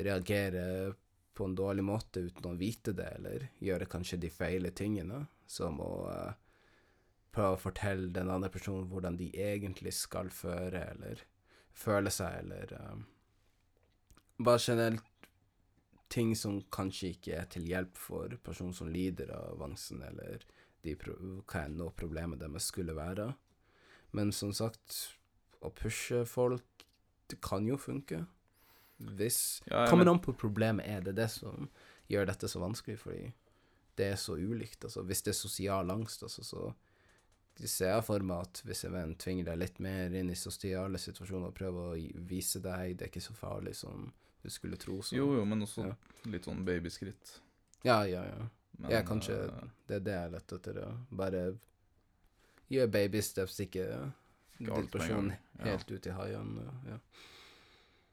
reagere på en dårlig måte uten å vite det, eller gjøre kanskje de feile tingene, som å uh, prøve å fortelle den andre personen hvordan de egentlig skal føre, eller føle seg, eller eh, bare generelt ting som kanskje ikke er til hjelp for personen som lider av angsten, eller de hva enn nå problemet deres skulle være. Men som sagt, å pushe folk, det kan jo funke. Hvis Ja, Kommer an på problemet er. Det det som gjør dette så vanskelig, fordi det er så ulikt. Altså, hvis det er sosial angst, altså, så ser jeg for meg at hvis en venn tvinger deg litt mer inn i sosiale situasjoner og prøver å vise deg det er ikke så farlig som du skulle tro, så Jo, jo, men også Ja. litt sånn babyskritt. Ja, ja, ja. Men, ja, kanskje uh, det er det jeg lette etter. Ja. Bare gjør baby steps, ikke ja. helt ut i haien. Ja.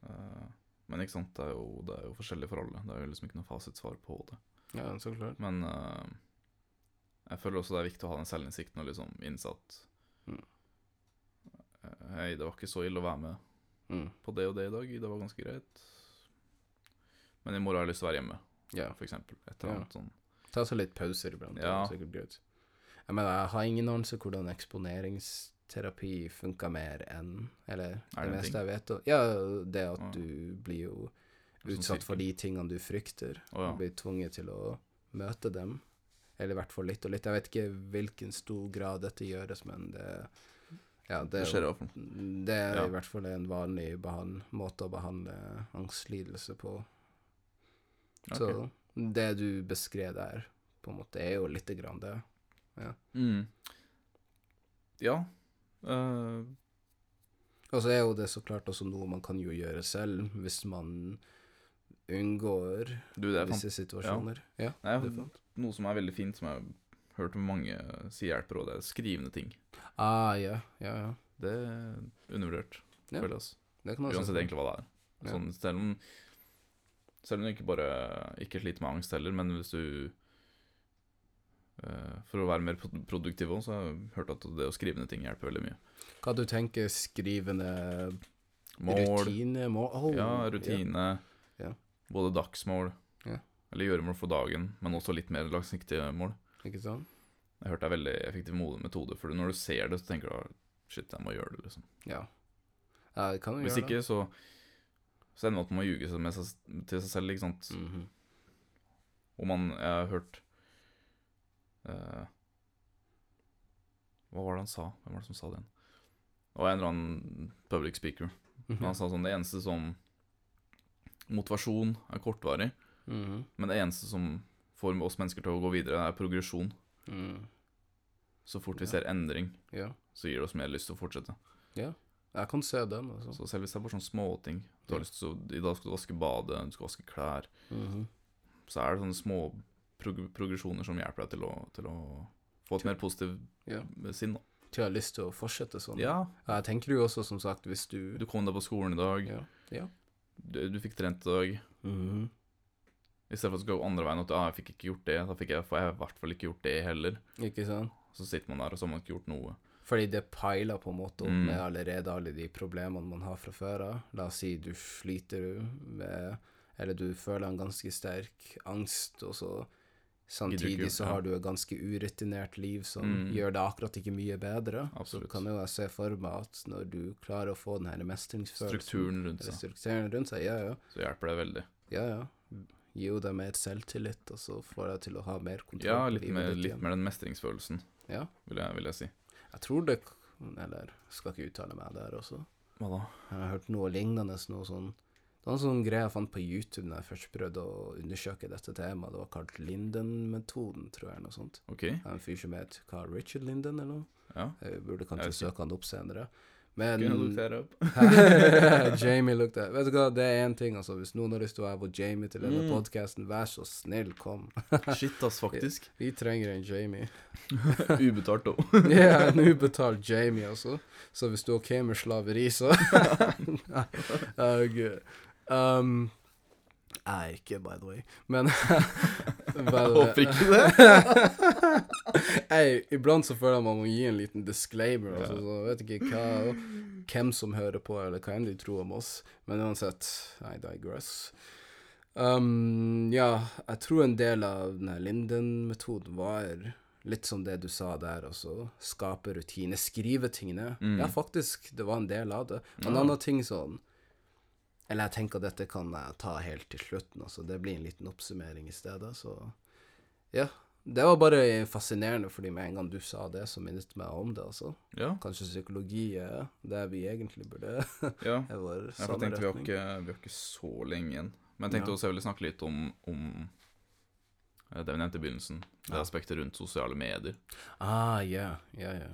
Uh, men ikke sant, det er, jo, det er jo forskjellig for alle. Det er jo liksom ikke noe fasitsvar på det. ja, så klart. Men uh, jeg føler også det er viktig å ha den selvinnsikten og liksom innse at Mm. eh, Hei, det var ikke så ille å være med Mm. på det og det i dag. Det var ganske greit. Men i morgen har jeg lyst til å være hjemme, Ja. for eksempel. Et eller Ja. sånn. Ta så litt pauser iblant. det er sikkert greit. Jeg mener, jeg har ingen anelse hvordan eksponeringsterapi funker mer enn Eller det, det meste ting? jeg vet. Og, ja, det at Ja. du blir jo Sånn utsatt for de tingene du frykter. Oh, ja. Du blir tvunget til å møte dem. Eller i hvert fall litt og litt. Jeg vet ikke hvilken stor grad dette gjøres, men det ja, det, Det er fall. det er Ja. i hvert fall en vanlig måte å behandle angstlidelse på. Så det du beskrev der, på en måte, er jo lite grann det. Mm. Ja. Uh... Og så er jo det så klart også noe man kan jo gjøre selv, hvis man unngår du, visse situasjoner. Ja, Nei, er sant. noe som er veldig fint, som jeg har hørt mange si hjelper, og det er skrivende ting. Ah, ja, ja, ja. Det er undervurdert, Ja. føler jeg. Altså. Det kan Uansett egentlig hva det er. Sånn, selv, om, selv om du ikke bare ikke sliter med angst heller, men hvis du eh, For å være mer produktiv òg, så har jeg hørt at det å skrive ned ting hjelper veldig mye. Hva du tenker skrivende Mål, rutine? Mål? Oh, ja, rutine. Ja. Både dagsmål, Ja. eller gjøremål for dagen, men også litt mer langsiktige mål. Ikke sant? Jeg har hørt det er veldig effektiv metode, for når du ser det, så tenker du shit, jeg må gjøre det, liksom. Ja. Hvis ikke, så så ender man opp med å ljuge med seg, til seg selv, ikke sant. Mm -hmm. Og man Jeg har hørt eh, Hva var det han sa? Hvem var det som sa det igjen? Det var en eller annen public speaker. Mhm. Han sa sånn Det eneste som Motivasjon er kortvarig, Mhm. men det eneste som får oss mennesker til å gå videre, er progresjon. Mm. Så fort vi Ja. ser endring, Ja. så gir det oss mer lyst til å fortsette. Jeg kan se den, altså. Så selv hvis det er bare sånne småting Du har lyst til å I dag skal du vaske badet, du skal vaske klær. Mhm. Så er det sånne små prog progresjoner som hjelper deg til å, til å få et mer positivt Ja. sinn. da. Til å har lyst til å fortsette sånn. Ja, Jeg tenker jo også, som sagt, hvis du du kom deg på skolen i dag, Ja. ja. du, du fikk trent i dag. Mhm. I stedet for at du skal gå andre veien, at ah, jeg fikk ikke gjort det, da fikk jeg i hvert fall ikke gjort det heller. Ikke sant? Så sitter man der, og så har man ikke gjort noe. Fordi det peiler på en måte opp Mm. med allerede alle de problemene man har fra før av. La oss si du sliter med Eller du føler en ganske sterk angst, og så Samtidig så har du et ganske urutinert liv som Mm. gjør det akkurat ikke mye bedre. Absolutt. Så kan jo jeg se for meg at når du klarer å få den her mestringsfølelsen Strukturen rundt seg. strukturen rundt seg, ja, ja. Så hjelper det veldig. Ja, ja. Gi jo deg mer selvtillit, og så får deg til å ha mer kontroll Ja, litt mer, litt mer den mestringsfølelsen, Ja. vil jeg, vil jeg si. Jeg tror det Eller skal ikke uttale meg der også. Hva da? Jeg har hørt noe lignende, noe sånn Det var en sånn greie jeg fant på YouTube da jeg først prøvde å undersøke dette temaet. Det var kalt Linden-metoden, tror jeg, noe sånt. Ok, Det er en fyr som het Carl Richard Linden, eller noe? ja. Jeg burde kanskje jeg søke han opp senere. Men? <laughs> <laughs> Jamie looked that Vet du hva, det er én ting, altså. Hvis noen har lyst til å være på Jamie til denne Mm. podkasten, vær så snill, kom. <laughs> Shit, ass, faktisk. Vi trenger en Jamie. Ubetalt òg. Ja, en ubetalt Jamie, altså. Så hvis du er OK med slaveri, så Å, Gud. Um, er ikke, by the way. Men <laughs> Jeg håper ikke det. <laughs> Ei, iblant så føler jeg man må gi en liten disclaimer. Altså, Ja. så jeg vet ikke hva, hvem som hører på, eller hva enn de tror om oss. Men uansett, I digress. Um, ja, jeg tror en del av denne Linden-metoden var litt som det du sa der, altså skape rutiner, skrive tingene. Mm. Ja, faktisk, det var en del av det. En mm. annen ting sånn Eller jeg tenker at dette kan jeg ta helt til slutten, altså. Det blir en liten oppsummering i stedet, så Ja. Det var bare fascinerende, fordi med en gang du sa det, så minnet meg om det, altså. Ja, Kanskje psykologi er det vi egentlig burde <laughs> ja. er vår Jeg samme tenkte vi har, retning. ikke, vi har ikke så lenge igjen. Men jeg tenkte Ja. også jeg ville snakke litt om, om eh, det vi nevnte i begynnelsen. Det Ja. aspektet rundt sosiale medier. Ah, ja, ja, ja.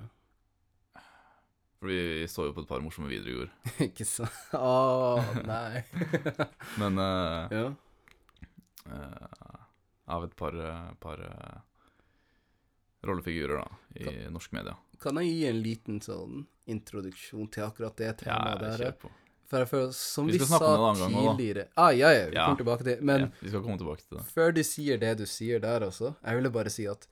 For vi så jo på et par morsomme videoer i går. <laughs> ikke sant? Å, nei. <laughs> Men uh, ja. uh, av et par, eh, par uh, rollefigurer da, i norsk media. Kan jeg gi en liten sånn introduksjon til akkurat det Ja, temaet der? kjør på. For jeg føler, som Vi vi, sa tidligere Ah, ja, ja, vi Ja. kommer tilbake til Men ja, vi skal komme tilbake til det. før du sier det du sier der også, jeg ville bare si at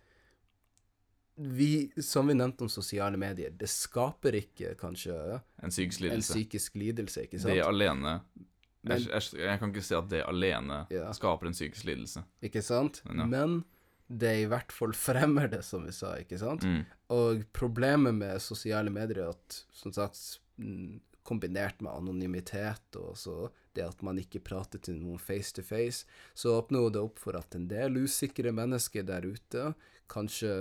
vi, som vi nevnte om sosiale medier, det skaper ikke kanskje En psykisk lidelse. en psykisk lidelse, ikke sant? Det alene Men- jeg, jeg, jeg kan ikke si at det alene Ja. skaper en psykisk lidelse. Ikke sant? Men ja. Men det i hvert fall fremmer det, som vi sa, ikke sant? Mm. Og problemet med sosiale medier er at, som sagt, kombinert med anonymitet og så det at man ikke prater til noen face to face, så åpner det opp for at en del usikre mennesker der ute kanskje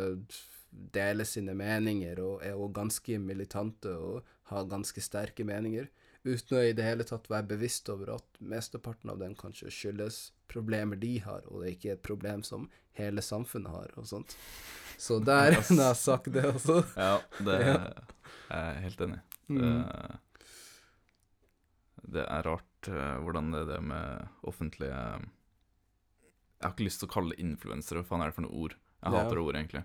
deler sine meninger og er også ganske militante og har ganske sterke meninger, uten å i det hele tatt være bevisst over at mesteparten av dem kanskje skyldes problemer de har, og det er ikke et problem som hele samfunnet har, og sånt. Så der Yes. har jeg sagt det også. Ja, det er jeg helt enig i. Mm. Det, det er rart eh, hvordan det er det med offentlige Jeg har ikke lyst til å kalle det influensere, hva faen er det for noe ord? Jeg hater det ordet, egentlig.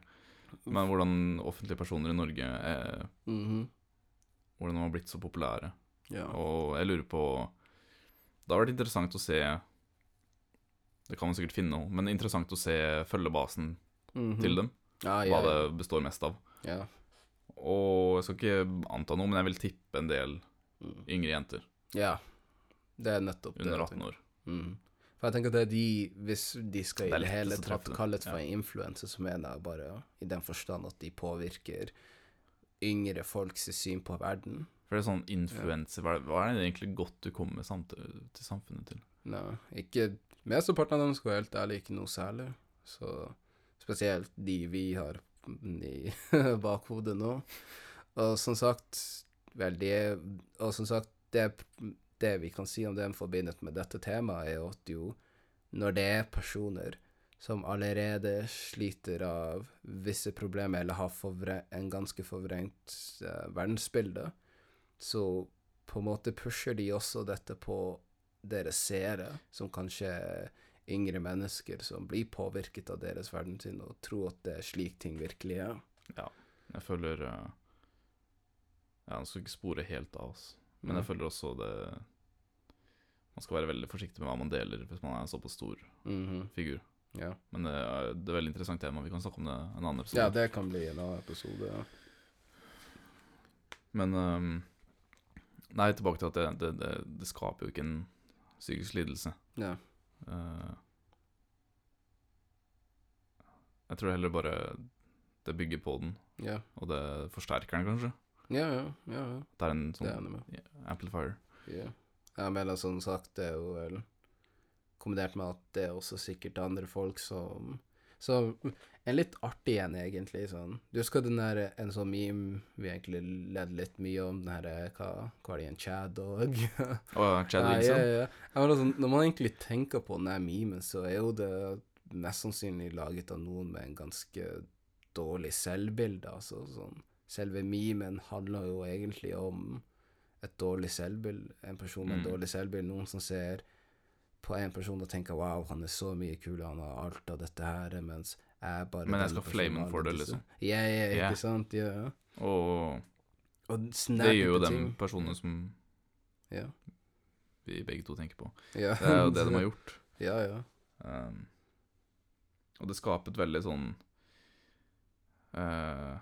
Men hvordan offentlige personer i Norge er, Mhm. Hvordan de har blitt så populære. Ja. Og jeg lurer på Det har vært interessant å se Det kan man sikkert finne noe, men interessant å se følgebasen Mhm. til dem. Ja, Hva ja, det består mest av. ja. Og jeg skal ikke anta noe, men jeg vil tippe en del Mm. yngre jenter ja. Det er nettopp det. under 18 år. tenker. For jeg tenker at det er de, hvis de skal i det hele tatt kalles for en influenser, så mener jeg bare i den forstand at de påvirker yngre folks syn på verden. For det er sånn influenser hva, hva er det egentlig godt du kommer til samfunnet til? Nei, ikke Mesteparten av dem skal være helt ærlig ikke noe særlig. Så spesielt de vi har i <laughs> bakhodet nå. Og som sagt, vel, det Og som sagt, det, det vi kan si om dem forbindet med dette temaet, er at jo, når det er personer som allerede sliter av visse problemer, eller har en ganske forvrengt uh, verdensbilde, så på en måte pusher de også dette på deres seere, som kanskje yngre mennesker som blir påvirket av deres verdenssyn, og tror at det er slik ting virkelig er. Ja, Jeg føler uh, Ja, jeg skal ikke spore helt av oss, men jeg føler også det Man skal være veldig forsiktig med hva man deler hvis man er en såpass stor Mhm, figur. ja. Men det er, det er veldig interessant tema, vi kan snakke om det en annen episode. ja, det kan bli en annen episode. Ja. Men um, Nei, tilbake til at det, det, det, det skaper jo ikke en psykisk lidelse. Ja. Uh, jeg tror heller bare det bygger på den, Ja, og det forsterker den, kanskje. Ja, ja. ja, ja. Det er en Det er sånn med. amplifier. Ja. Jeg mener som sagt, det er jo vel kombinert med at det er også sikkert andre folk som Så en litt artig en, egentlig. sånn Du husker den der en sånn meme vi egentlig ledde litt mye om, den her Hva, hva er det igjen? Chad og Og <laughs> Chad Ja, Wilson. ja, ja. Mener, sånn, når man egentlig tenker på den memen, så er jo det mest sannsynlig laget av noen med en ganske dårlig selvbilde. Altså, sånn. Selve memen handler jo egentlig om et dårlig selvbilde. En person med Mm. et dårlig selvbilde. Noen som ser på en person og tenker 'wow, han er så mye kul, han har alt av dette her', mens jeg bare Men jeg skal flame ham for det, liksom. Ja, ja, ikke Ja. sant? Ja. Og Og det gjør jo de personene som Ja. vi begge to tenker på. ja. Det er jo det de har <laughs> gjort. Ja, ja. Um, og det skaper et veldig sånn uh,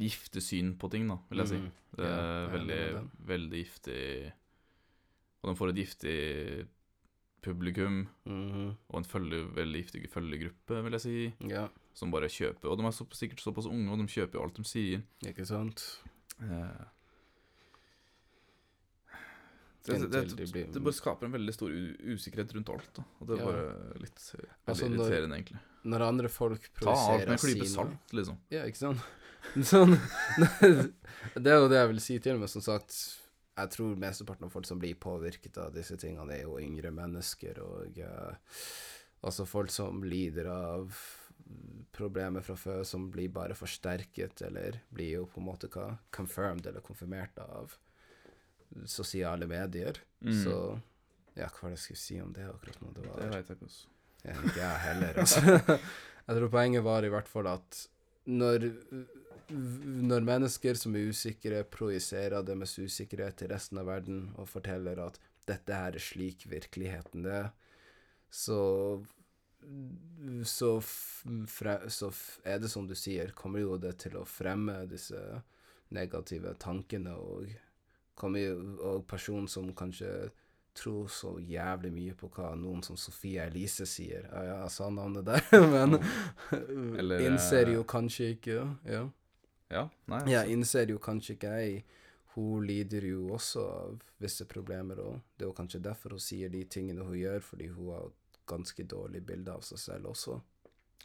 giftig syn på ting, da, vil jeg si. Mm. Det er er veldig, veldig giftig Og de får et giftig publikum, mm. og en følge, veldig giftig følgegruppe, vil jeg si, Ja, som bare kjøper. Og de er så, sikkert såpass unge, og de kjøper jo alt de sier. ikke sant? Eh, det, det, det, det bare skaper en veldig stor usikkerhet rundt alt. Da. Og det er Ja. bare litt veldig Altså, når- irriterende, egentlig. Når andre folk Ta alt med produserer en klype salt, liksom. Ja, ikke sant? Sånn <laughs> Det er jo det jeg vil si til, men som sagt Jeg tror mesteparten av folk som blir påvirket av disse tingene, er jo yngre mennesker, og uh, altså folk som lider av problemer fra før, som blir bare forsterket, eller blir jo på en måte hva, confirmed eller konfirmert av sosiale medier. Mm. Så ja, hva var det jeg skulle si om det akkurat nå? Det var Det vet jeg ikke. Også. Ja, ikke jeg heller, altså. <laughs> jeg tror poenget var i hvert fall at når, når mennesker som er usikre, projiserer deres usikkerhet til resten av verden og forteller at dette her er slik virkeligheten er, så så, fre, så er det som du sier, kommer jo det til å fremme disse negative tankene og kommer jo, og personen som kanskje tror så jævlig mye på hva noen som Sofie Elise sier. Ja, ja, jeg sa navnet der, <laughs> men Eller, innser eh, jo kanskje ikke Ja. Ja, nei. Jeg altså. innser jo kanskje ikke jeg hun lider jo også av visse problemer, og det er jo kanskje derfor hun sier de tingene hun gjør, fordi hun har et ganske dårlig bilde av seg selv også.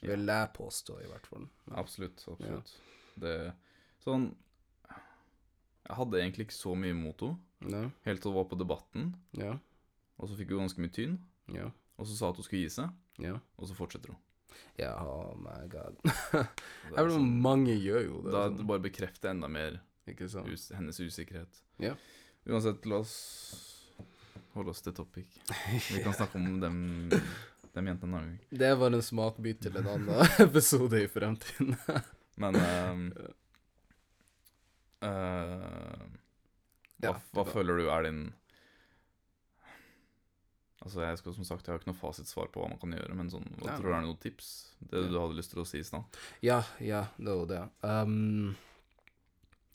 Vil jeg påstå, i hvert fall. Absolutt. absolutt. Det Sånn Jeg hadde egentlig ikke så mye mot henne, Ja, helt til hun var på Debatten, ja, og så fikk hun ganske mye tynn, ja, og så sa at hun skulle gi seg, ja. og så fortsetter hun. Ja, oh my god. <laughs> Jeg vet, sånn, mange gjør jo det. da sånn, bare bekrefter enda mer us hennes usikkerhet. Ja. Uansett, la oss holde oss til topic. <laughs> Vi kan snakke om dem, dem jentene en annen gang. Det var en smakbit til en annen <laughs> episode i fremtiden. Men um, uh, hva, Ja, hva føler du er din Altså, jeg skal som sagt, jeg har ikke noe fasitsvar på hva man kan gjøre, men sånn, hva ja. tror du er noen tips? Det du hadde lyst til å si i stad? Ja, ja, det var det. Um,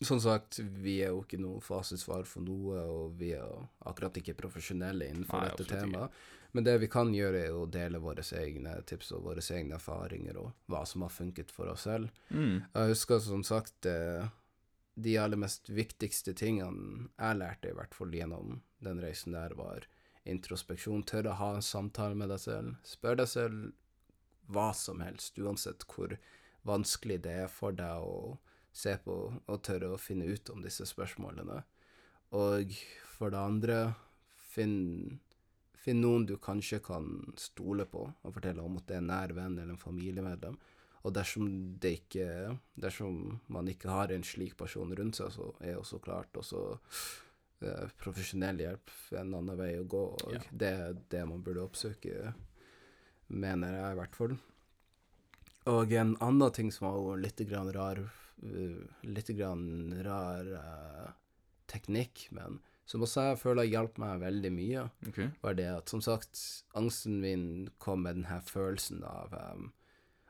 som sagt, vi er jo ikke noe fasitsvar for noe, og vi er jo akkurat ikke profesjonelle innenfor Nei, dette temaet. Men det vi kan gjøre, er å dele våre egne tips og våre egne erfaringer, og hva som har funket for oss selv. Mm. Jeg husker som sagt eh, de aller mest viktigste tingene jeg lærte, i hvert fall gjennom den reisen der, var introspeksjon. Tørre å ha en samtale med deg selv. Spør deg selv hva som helst, uansett hvor vanskelig det er for deg å se på og tørre å finne ut om disse spørsmålene. Og for det andre, finn, finn noen du kanskje kan stole på, og fortelle om at det er en nær venn eller en familiemedlem. Og dersom ikke Dersom man ikke har en slik person rundt seg, så er jo så klart også eh, profesjonell hjelp en annen vei å gå, og Ja. det er det man burde oppsøke, mener jeg i hvert fall. Og en annen ting som var litt grann rar uh, Litt grann rar eh, teknikk, men som også jeg føler hjalp meg veldig mye okay. var det at som sagt, angsten min kom med den her følelsen av um,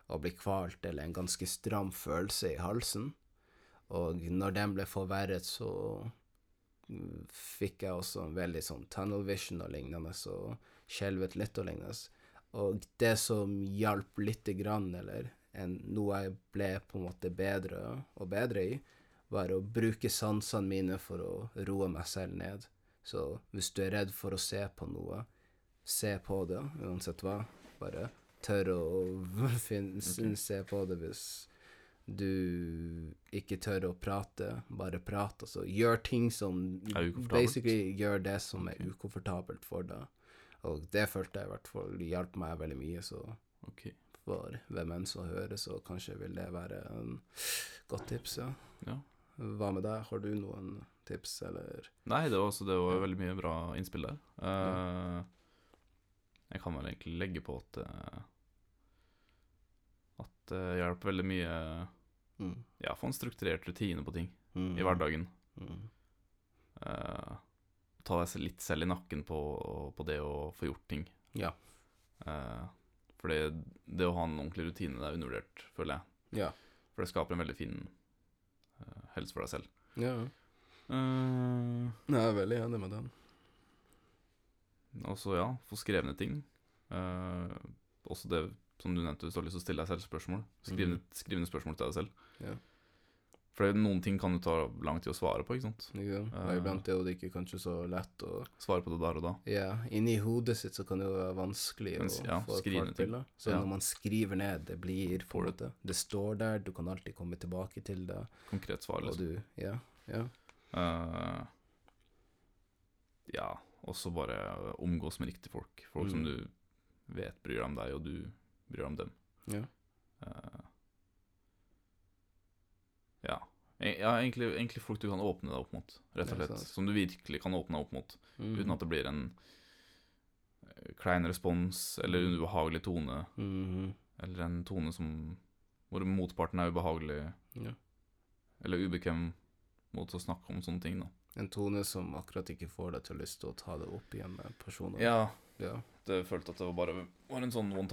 å bli kvalt, eller en ganske stram følelse i halsen. Og når den ble forverret, så fikk jeg også en veldig sånn tunnel vision og lignende, så skjelvet litt og lignende. Og det som hjalp lite grann, eller en, noe jeg ble på en måte bedre og bedre i, var å bruke sansene mine for å roe meg selv ned. Så hvis du er redd for å se på noe, se på det, uansett hva. Bare tør å <laughs> finne, okay. se på det hvis du ikke tør å prate. Bare prat, altså. Gjør ting som. Basically gjør det som er ukomfortabelt for deg. Og det følte jeg i hvert fall hjalp meg veldig mye, så okay. for hvem enn som hører, så kanskje vil det være en godt tips, ja. Ja. Hva med deg? Har du noen tips, eller? Nei, det var, også, det var Ja. veldig mye bra innspill der. Eh, Jeg kan vel egentlig legge på at eh, At det hjelper veldig mye Mm. Ja, få en strukturert rutine på ting Mm. i hverdagen. Mm. Uh, ta deg litt selv i nakken på, på det å få gjort ting. Ja. Uh, for det, det å ha en ordentlig rutine det er undervurdert, føler jeg. Ja. For det skaper en veldig fin uh, helse for deg selv. ja. Uh, Jeg er veldig enig med den. og så, ja, få skrevne ting. Uh, også det som du nevnte, hvis du har lyst til å stille deg selv spørsmål. Skriv mm. skriv ned spørsmål til deg selv. Ja. For noen ting kan du ta lang tid å svare på, ikke sant? Sant? Og Eh. iblant er jo det ikke kanskje så lett å Svare på det der og da. Ja, inni hodet sitt så kan det jo være vanskelig Mens, å ja, få et klart ned Så Ja. når man skriver ned, det blir Får måte Det står der, du kan alltid komme tilbake til det, Konkret svar, og liksom. du Ja. Ja. Uh, ja, også bare omgås med riktige folk. Folk som Mm. du vet bryr deg om deg, og du bryr om dem. Ja. Uh, ja. E- ja egentlig, egentlig folk du kan åpne deg opp mot, rett og slett. Som du virkelig kan åpne deg opp mot, Mm. uten at det blir en eh, klein respons eller en ubehagelig tone, Mm. eller en tone som hvor motparten er ubehagelig Ja. eller ubekvem mot å snakke om sånne ting, da. En tone som akkurat ikke får deg til lyst til å ta det opp igjen med personer. Ja, Ja. det følte at det var bare var en sånn one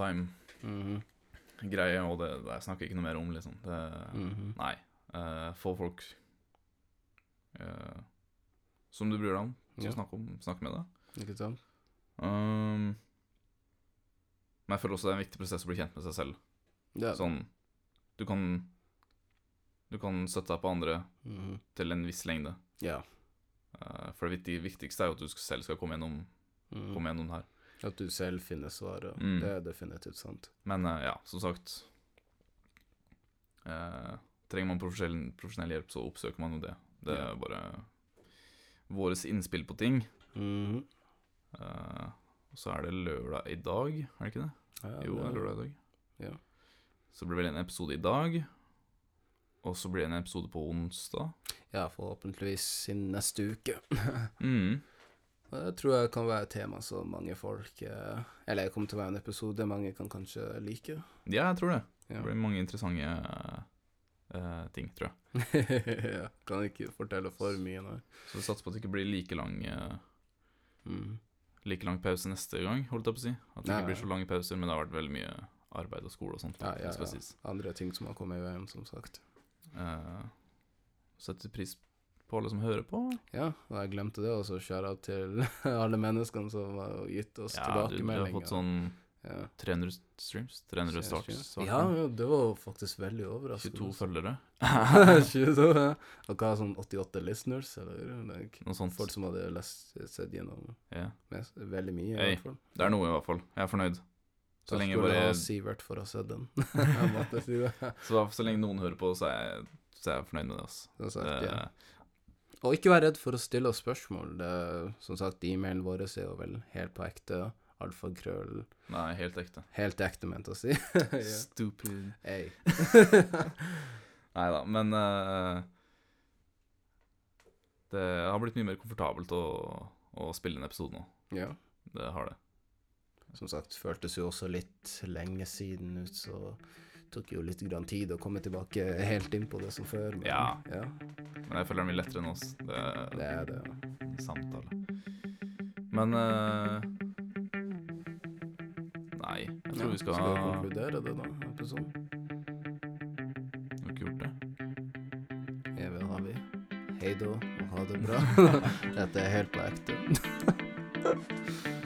time-greie, Mhm. og det, det jeg snakker ikke noe mer om, liksom. Det, Mhm. Nei. Uh, få folk uh, som du bryr deg om, som Ja. snakker, om, snakker med deg. Ikke sant? Um, men jeg føler også det er en viktig prosess å bli kjent med seg selv. Ja. Sånn Du kan Du kan støtte deg på andre Mhm. til en viss lengde. Ja. Uh, for det viktigste er jo at du selv skal komme gjennom, Mm. komme gjennom det her. At du selv finner svaret. Mm. Det er definitivt sant. Men uh, ja, som sagt uh, Trenger man profesjonell, profesjonell hjelp, så oppsøker man jo det. Det er bare våres innspill på ting. Mm. Og så er det lørdag i dag, er det ikke det? Ja, Jo, det er lørdag i dag. Ja. Så blir det vel en episode i dag. Og så blir det en episode på onsdag. Ja, forhåpentligvis i neste uke. <laughs> Mm. Og Det tror jeg kan være et tema som mange folk eh, Eller det kommer til å være en episode mange kan kanskje like. Ja, jeg tror det. Det blir mange interessante uh, ting, tror jeg. <laughs> ja, kan ikke fortelle for mye, nå. Så vi satser på at det ikke blir like lang uh, Mm. Like lang pause neste gang, holdt jeg på å si. At det Nei, ikke blir så lange pauser, men det har vært veldig mye arbeid og skole og sånt. Ja, ja, ja. Andre ting som har kommet i veien, som sagt. Uh, setter pris på alle som hører på. Ja, og jeg glemte det, og så skjæra til <laughs> alle menneskene som har gitt oss Ja, du, du har fått sånn ja. 300 streams, 300 starts. Ja, ja, det var faktisk veldig overraskende. 22 følgere. <laughs> 22, ja. Og hva, sånn 88 listeners, eller? like, Noe sånt. Folk som hadde lest, sett gjennom Ja. mest, veldig mye, i Hey. hvert fall. Det er noe, i hvert fall. Jeg er fornøyd. Så Takk lenge, skal du bare, ha, Sivert, for å ha sett den. <laughs> jeg måtte si det. så, så lenge noen hører på, så er jeg, så er jeg fornøyd med det. Altså. Som sagt, Det- ja. Og ikke vær redd for å stille oss spørsmål. Det, som sagt, e-mailen vår er jo vel helt på ekte. Alfakrøll Nei, helt ekte. Helt ekte, ment å si. <laughs> Stupid. Hey. <laughs> Nei da, men uh, Det har blitt mye mer komfortabelt å, å spille en episode nå. ja. Det har det. Som sagt, føltes jo også litt lenge siden ut, så tok jo litt grann tid å komme tilbake helt inn på det som før. Men, Ja. ja. Men jeg føler det mye lettere nå. oss. Det Det er det. ja. samtale. Men uh, Nei, jeg tror Ja, vi skal Skal vi konkludere det, da? Episoden? Har vi ikke gjort det? Vel har vi. Hei da, og ha det bra. <laughs> Dette er helt på ekte. <laughs>